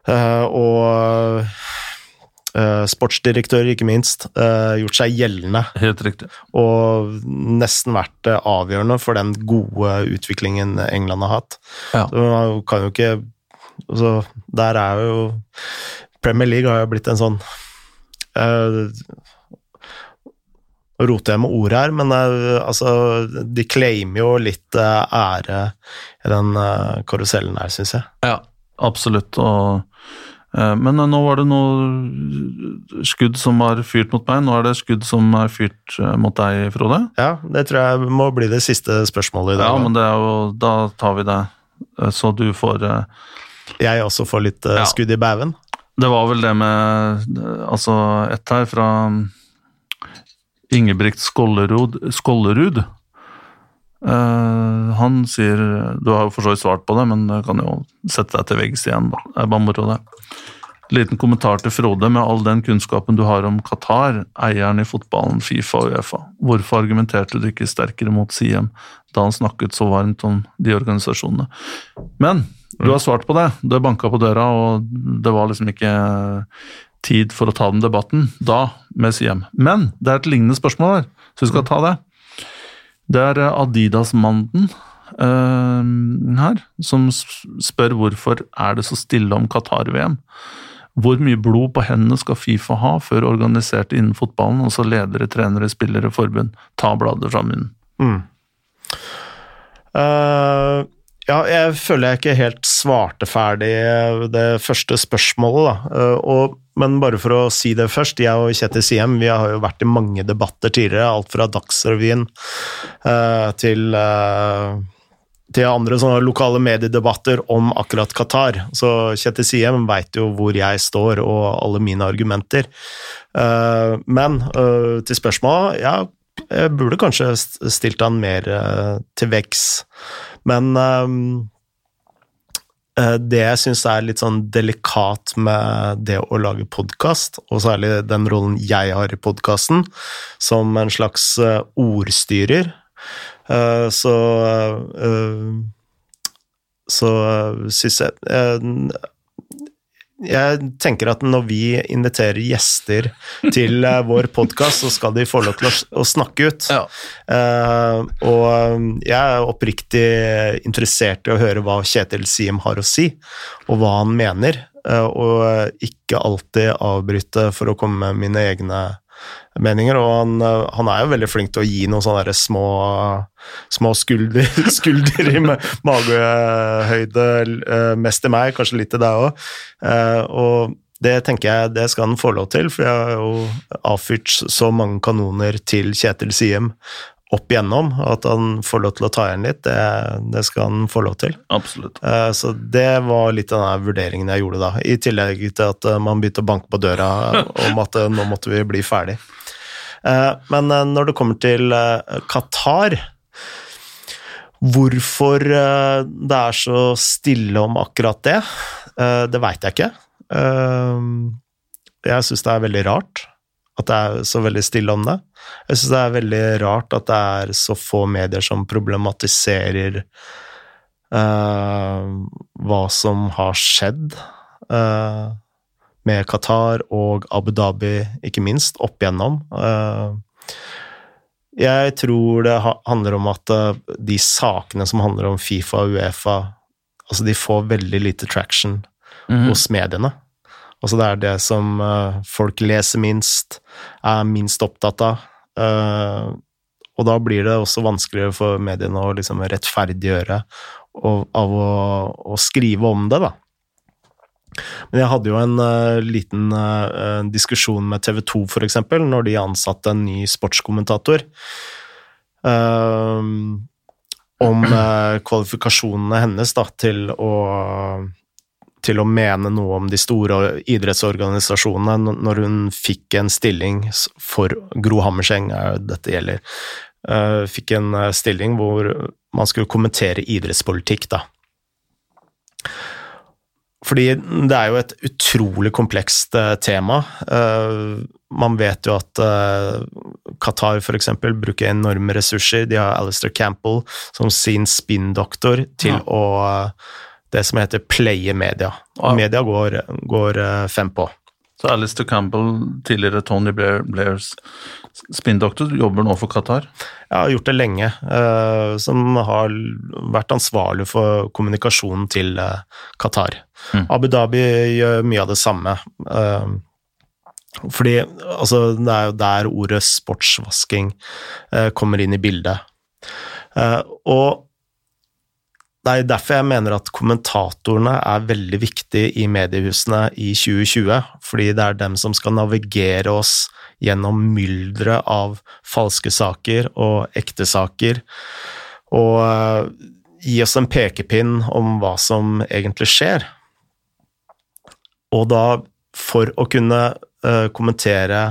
og, og sportsdirektører, ikke minst, gjort seg gjeldende. Helt riktig. Og nesten vært avgjørende for den gode utviklingen England har hatt. Ja. Så man kan jo ikke altså, Der er jo Premier League har jo blitt en sånn uh, roter jeg med ord her, men uh, altså De claimer jo litt uh, ære i den karusellen her, syns jeg. Ja, absolutt. Og, men nå var det noe skudd som var fyrt mot meg. Nå er det skudd som er fyrt mot deg, Frode. Ja, det tror jeg må bli det siste spørsmålet i dag. Ja, men det jo, da tar vi det. Så du får Jeg også får litt skudd i baugen? Det var vel det med Altså, ett her fra Ingebrigt Skollerud. Skollerud. Uh, han sier Du har jo for så vidt svart på det, men du kan jo sette deg til veggs igjen. da. Det er bare moro, det. Liten kommentar til Frode. Med all den kunnskapen du har om Qatar, eieren i fotballen, Fifa og Uefa, hvorfor argumenterte du ikke sterkere mot Siem da han snakket så varmt om de organisasjonene? Men du har svart på det. Du har banka på døra, og det var liksom ikke tid for å ta den debatten da med Siem. Men det er et lignende spørsmål der, så vi skal ta det. Det er Adidas-manden uh, her som spør hvorfor er det så stille om Qatar-VM. Hvor mye blod på hendene skal Fifa ha før organiserte innen fotballen, altså ledere, trenere, spillere, forbund, ta bladet fra munnen? Mm. Uh, ja, jeg føler jeg ikke helt svarte ferdig det første spørsmålet, da. Eh, og, men bare for å si det først, jeg og Kjetil Siem vi har jo vært i mange debatter tidligere, alt fra Dagsrevyen uh, til til andre sånne lokale mediedebatter om akkurat Qatar. Så Kjetil Siem veit jo hvor jeg står og alle mine argumenter. Men til spørsmålet, ja, jeg burde kanskje stilt han mer til veggs. Men um, det jeg syns er litt sånn delikat med det å lage podkast, og særlig den rollen jeg har i podkasten, som en slags uh, ordstyrer, uh, så så syns jeg jeg tenker at når vi inviterer gjester til uh, vår podkast, så skal de få lov til å, å snakke ut. Ja. Uh, og jeg er oppriktig interessert i å høre hva Kjetil Siem har å si, og hva han mener. Uh, og ikke alltid avbryte for å komme med mine egne meninger, og han, han, er jo veldig flink til å gi noen sånne små, små skulder, skulder i magehøyde, mest til meg, kanskje litt til deg òg. Og det tenker jeg det skal han få lov til, for jeg har jo avfyrt så mange kanoner til Kjetil Siem opp igjennom. At han får lov til å ta igjen litt, det, det skal han få lov til. Absolutt. Så det var litt av den vurderingen jeg gjorde da, i tillegg til at man begynte å banke på døra om at nå måtte vi bli ferdig. Men når det kommer til Qatar Hvorfor det er så stille om akkurat det, det veit jeg ikke. Jeg syns det er veldig rart at det er så veldig stille om det. Jeg syns det er veldig rart at det er så få medier som problematiserer hva som har skjedd med Qatar og Abu Dhabi, ikke minst, opp igjennom. Uh, jeg tror det handler om at de sakene som handler om Fifa og Uefa, altså de får veldig lite traction mm -hmm. hos mediene. Altså det er det som uh, folk leser minst, er minst opptatt av. Og da blir det også vanskeligere for mediene å liksom rettferdiggjøre og, av å, å, skrive om det, da. Men jeg hadde jo en uh, liten diskusjon med TV 2, for eksempel, når de ansatte en ny sportskommentator. om eh, kvalifikasjonene hennes da, til å til å mene noe om de store idrettsorganisasjonene når hun fikk en stilling for Gro Hammerseng, er dette gjelder, fikk en stilling hvor man skulle kommentere idrettspolitikk, da. Fordi det er jo et utrolig komplekst eh, tema. Eh, man vet jo at eh, Qatar f.eks. bruker enorme ressurser. De har Alistair Campbell som sin spinndoktor til Ja. å Det som heter playe media. Og media går, går fem på. Så Alistair Campbell, tidligere Tony Blair, Blairs spinndoktor, jobber nå for Qatar. Jeg har gjort det lenge, eh, som har vært ansvarlig for kommunikasjonen til eh, Qatar. Mm. Abu Dhabi gjør mye av det samme. eh, fordi altså, det er jo der ordet sportsvasking kommer inn i bildet. Eh, og det er derfor jeg mener at kommentatorene er veldig viktige i mediehusene i 2020, fordi det er dem som skal navigere oss gjennom mylderet av falske saker og ekte saker, og eh, gi oss en pekepinn om hva som egentlig skjer. Og da, for å kunne eh, kommentere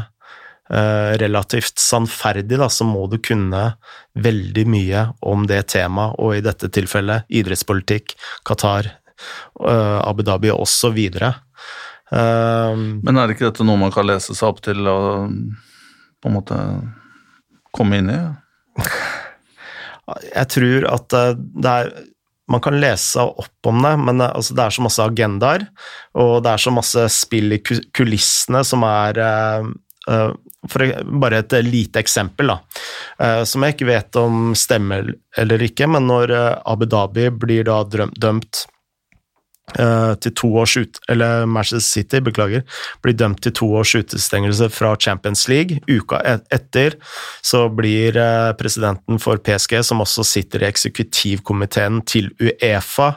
relativt sannferdig, da, så må du kunne veldig mye om det temaet, og i dette tilfellet idrettspolitikk, Qatar, eh, Abu Dhabi osv. Uh, Men er det ikke dette noe man kan lese seg opp til og på en måte komme inn i? jeg tror at eh, det er man kan lese opp om det, men eh, altså, det er så masse agendaer, og det er så masse spill i kulissene som er uh, eh, for, Bare et lite eksempel, da, eh, som jeg ikke vet om stemmer eller ikke, men når eh, Abu Dhabi blir da dømt eh, til to års ut... Eller Manchester City, beklager, blir dømt til to års utestengelse fra Champions League. Uka etter så blir eh, presidenten for PSG, som også sitter i eksekutivkomiteen til Uefa,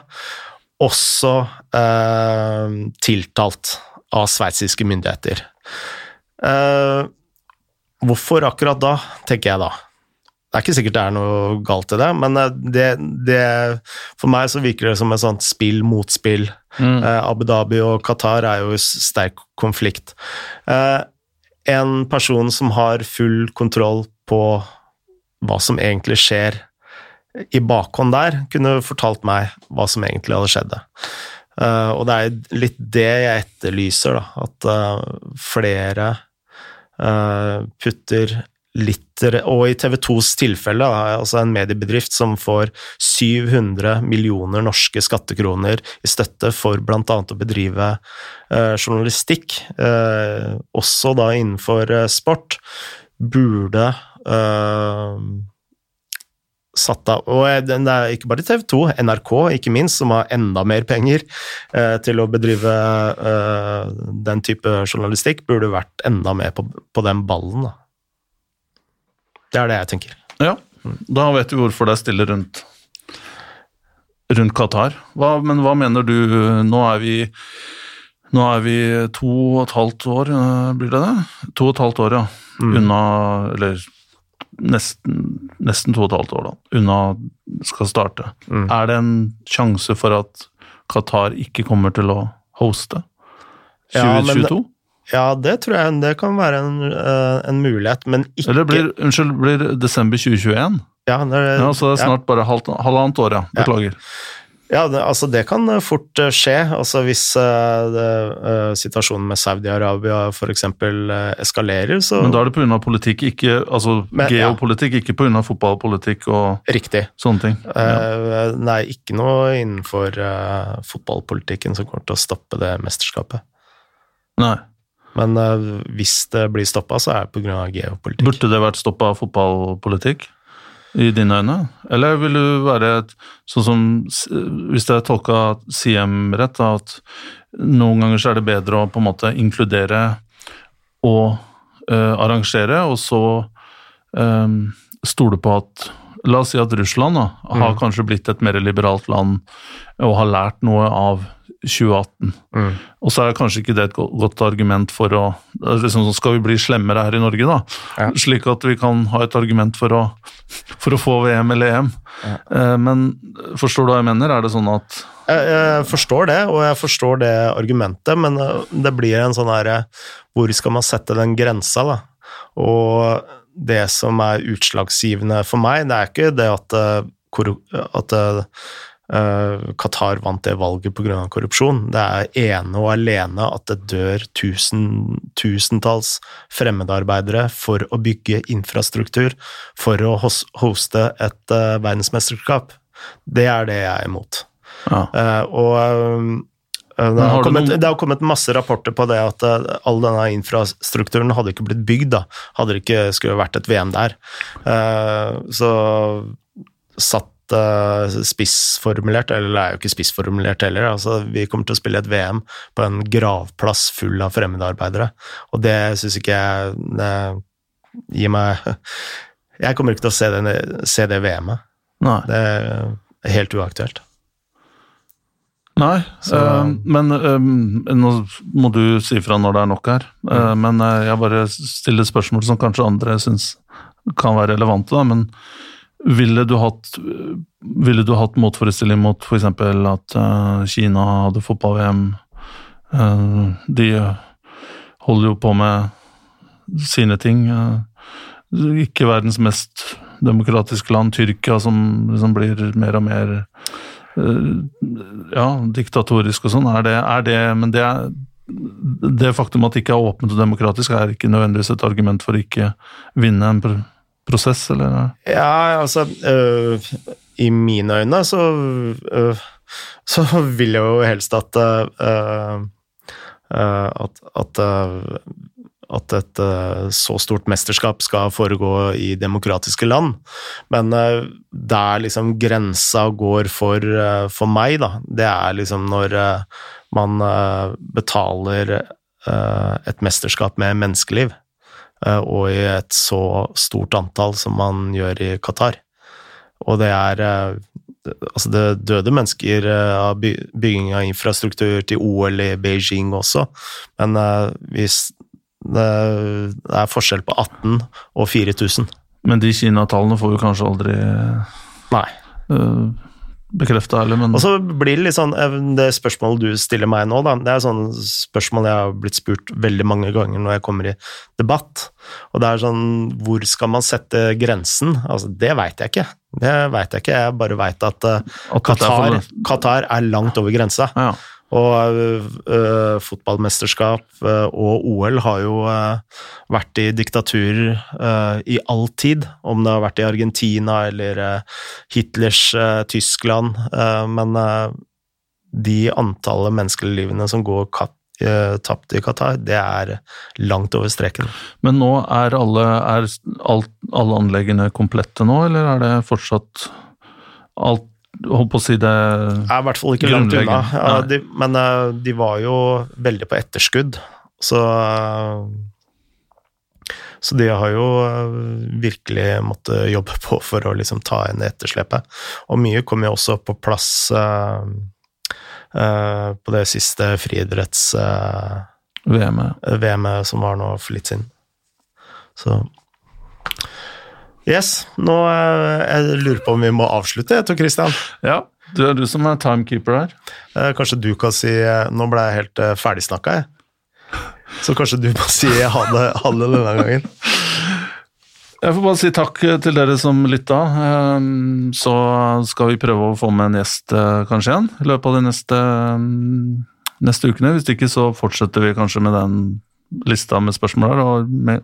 også eh, tiltalt av sveitsiske myndigheter. Eh, hvorfor akkurat da, tenker jeg da. Det er ikke sikkert det er noe galt i det, men eh, det, det For meg så virker det som et sånt spill mot spill. Mm. Eh, Abu Dhabi og Qatar er jo i sterk konflikt. Eh, en person som har full kontroll på hva som egentlig skjer i bakhånd der, kunne fortalt meg hva som egentlig hadde skjedd. Uh, og det er litt det jeg etterlyser, da. At uh, flere putter litt Og i TV 2s tilfelle, altså en mediebedrift som får 700 millioner norske skattekroner i støtte for bl.a. å bedrive eh, journalistikk, eh, også da innenfor eh, sport, burde eh, satt av Og eh, det er ikke bare TV 2, NRK ikke minst, som har enda mer penger eh, til å bedrive eh, den type journalistikk, burde vært enda mer på, på den ballen. Da. Det er det jeg tenker. Ja, da vet vi hvorfor det er stille rundt, rundt Qatar. Hva, men hva mener du Nå er vi nå er vi to og et halvt år, eh, blir det det? To og et halvt år, ja. Mm. Unna Eller nesten, nesten to og et halvt år, da. Unna skal starte. Mm. Er det en sjanse for at Qatar ikke kommer til å hoste 2022? Ja, det tror jeg det kan være en, eh, en mulighet, men ikke Eller blir, unnskyld, blir desember 2021? ja, det Ja, så det er snart bare halvannet år, ja. Ja. Beklager. Ja, det, altså det kan eh, fort eh, skje. Altså hvis uh, det, uh, situasjonen med Saudi-Arabia f.eks. Uh, eskalerer, så Men da er det pga. politikk, ikke, altså Men, ja. geopolitikk, ikke pga. fotballpolitikk og Riktig. sånne ting. Ja. Uh, Nei, ikke noe innenfor fotballpolitikken som kommer til å stoppe det mesterskapet. Nei. Men hvis det blir stoppa, så er det pga. geopolitikk. Burde det vært stoppa fotballpolitikk i dine øyne? Eller vil du være et, sånn som Hvis jeg tolka CM rett, at noen ganger så er det bedre å på en måte inkludere og uh, arrangere, og så um, stole på at La oss si at Russland da, har Mm. kanskje blitt et mer liberalt land og har lært noe av 2018. Mm. Og så er kanskje ikke det et godt argument for å liksom, Skal vi bli slemmere her i Norge, da? Ja. Slik at vi kan ha et argument for å, for å få VM eller EM. Ja. Eh, Men forstår du hva jeg mener? Er det sånn at Jeg, jeg forstår det, og jeg forstår det argumentet, men uh, det blir en sånn herre Hvor skal man sette den grensa, da? Og det som er utslagsgivende for meg, det er ikke det at, uh, at uh, Qatar vant det valget pga. korrupsjon. Det er ene og alene at det dør tusen, tusentalls fremmedarbeidere for å bygge infrastruktur for å hoste et uh, verdensmesterskap. Det er det jeg er imot. ja. Uh, og eh, det, har kommet, det har kommet masse rapporter på det at eh, all denne infrastrukturen hadde ikke blitt bygd, da. Hadde det ikke skulle vært et VM der. Eh, så satt eh, spissformulert, eller det er jo ikke spissformulert heller, altså vi kommer til å spille et VM på en gravplass full av fremmedarbeidere, og det syns ikke jeg det gir meg Jeg kommer ikke til å se det, se det VM-et. Det er helt uaktuelt. Nei, eh, men øh, nå må du si fra når det er nok her. Eh, Mm. men eh, jeg bare stiller spørsmål som kanskje andre syns kan være relevante. Da. Men ville du hatt, ville du hatt motforestilling mot f.eks. at eh, Kina hadde fotball-VM? Eh, de holder jo på med sine ting. eh, ikke verdens mest demokratiske land, Tyrkia, som liksom blir mer og mer eh, ja, diktatorisk og sånn, er er det Men det, er, det faktum at det ikke er åpent og demokratisk, er ikke nødvendigvis et argument for å ikke vinne en pr prosess, eller? Ja, altså øh, I mine øyne så øh, Så vil jeg jo helst at øh, øh, At, at, øh, at et øh, så stort mesterskap skal foregå i demokratiske land. Men øh, der liksom grensa går for, øh, for meg, da, det er liksom når man betaler et mesterskap med menneskeliv eh, og i et så stort antall som man gjør i Qatar. Og det er eh, Altså, det døde mennesker eh, av bygging av infrastruktur til OL i Beijing også, men eh, hvis det er forskjell på 18 og 4000. Men de Kina-tallene får vi kanskje aldri Nei. uh, bekrefta, eller? Men Og så blir det litt sånn eh, Det spørsmålet du stiller meg nå, da, det er sånn spørsmål jeg har blitt spurt veldig mange ganger når jeg kommer i debatt. Og det er sånn Hvor skal man sette grensen? Altså, det veit jeg ikke. Det veit jeg ikke. Jeg bare veit at eh, at Qatar, er for- Qatar er langt over grensa. ja. Og uh, fotballmesterskap uh, og OL har jo uh, vært i diktaturer i all tid, om det har vært i Argentina eller Hitlers Tyskland, men de antallet menneskelivene livene som går tapt i Qatar, det er langt over streken. Men nå er alle, er alt, alle anleggene komplette nå, eller er det fortsatt alt Holdt på å si det er i hvert fall ikke langt unna, ja, de, men øh, de var jo veldig på etterskudd, så øh, Så de har jo øh, virkelig måttet jobbe på for å liksom ta igjen etterslepet. Og mye kom jo også på plass uh, uh, på det siste friidretts-VM-et VM-et. som var nå for litt siden. Så Yes, nå øh, Jeg lurer på om vi må avslutte, tror Christian. Ja, det er du som er timekeeper her. Eh, Kanskje du kan si eh, Nå ble jeg helt eh, ferdigsnakka, jeg. Så kanskje du må si ha det, ha det denne gangen. Jeg får bare si takk til dere som lytta. Ehm, Så skal vi prøve å få med en gjest eh, kanskje igjen i løpet av de neste, mm, neste ukene. Hvis ikke så fortsetter vi kanskje med den lista med spørsmål her, og med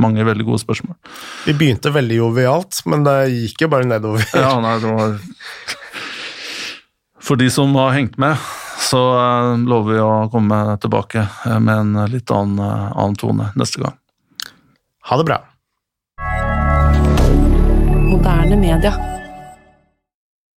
mange veldig gode spørsmål. Vi begynte veldig jovialt, men det gikk jo bare nedover. Ja, nei, det var For de som har hengt med, så eh, lover vi å komme tilbake eh, med en litt annen, eh, annen tone neste gang. Ha det bra. Moderne media.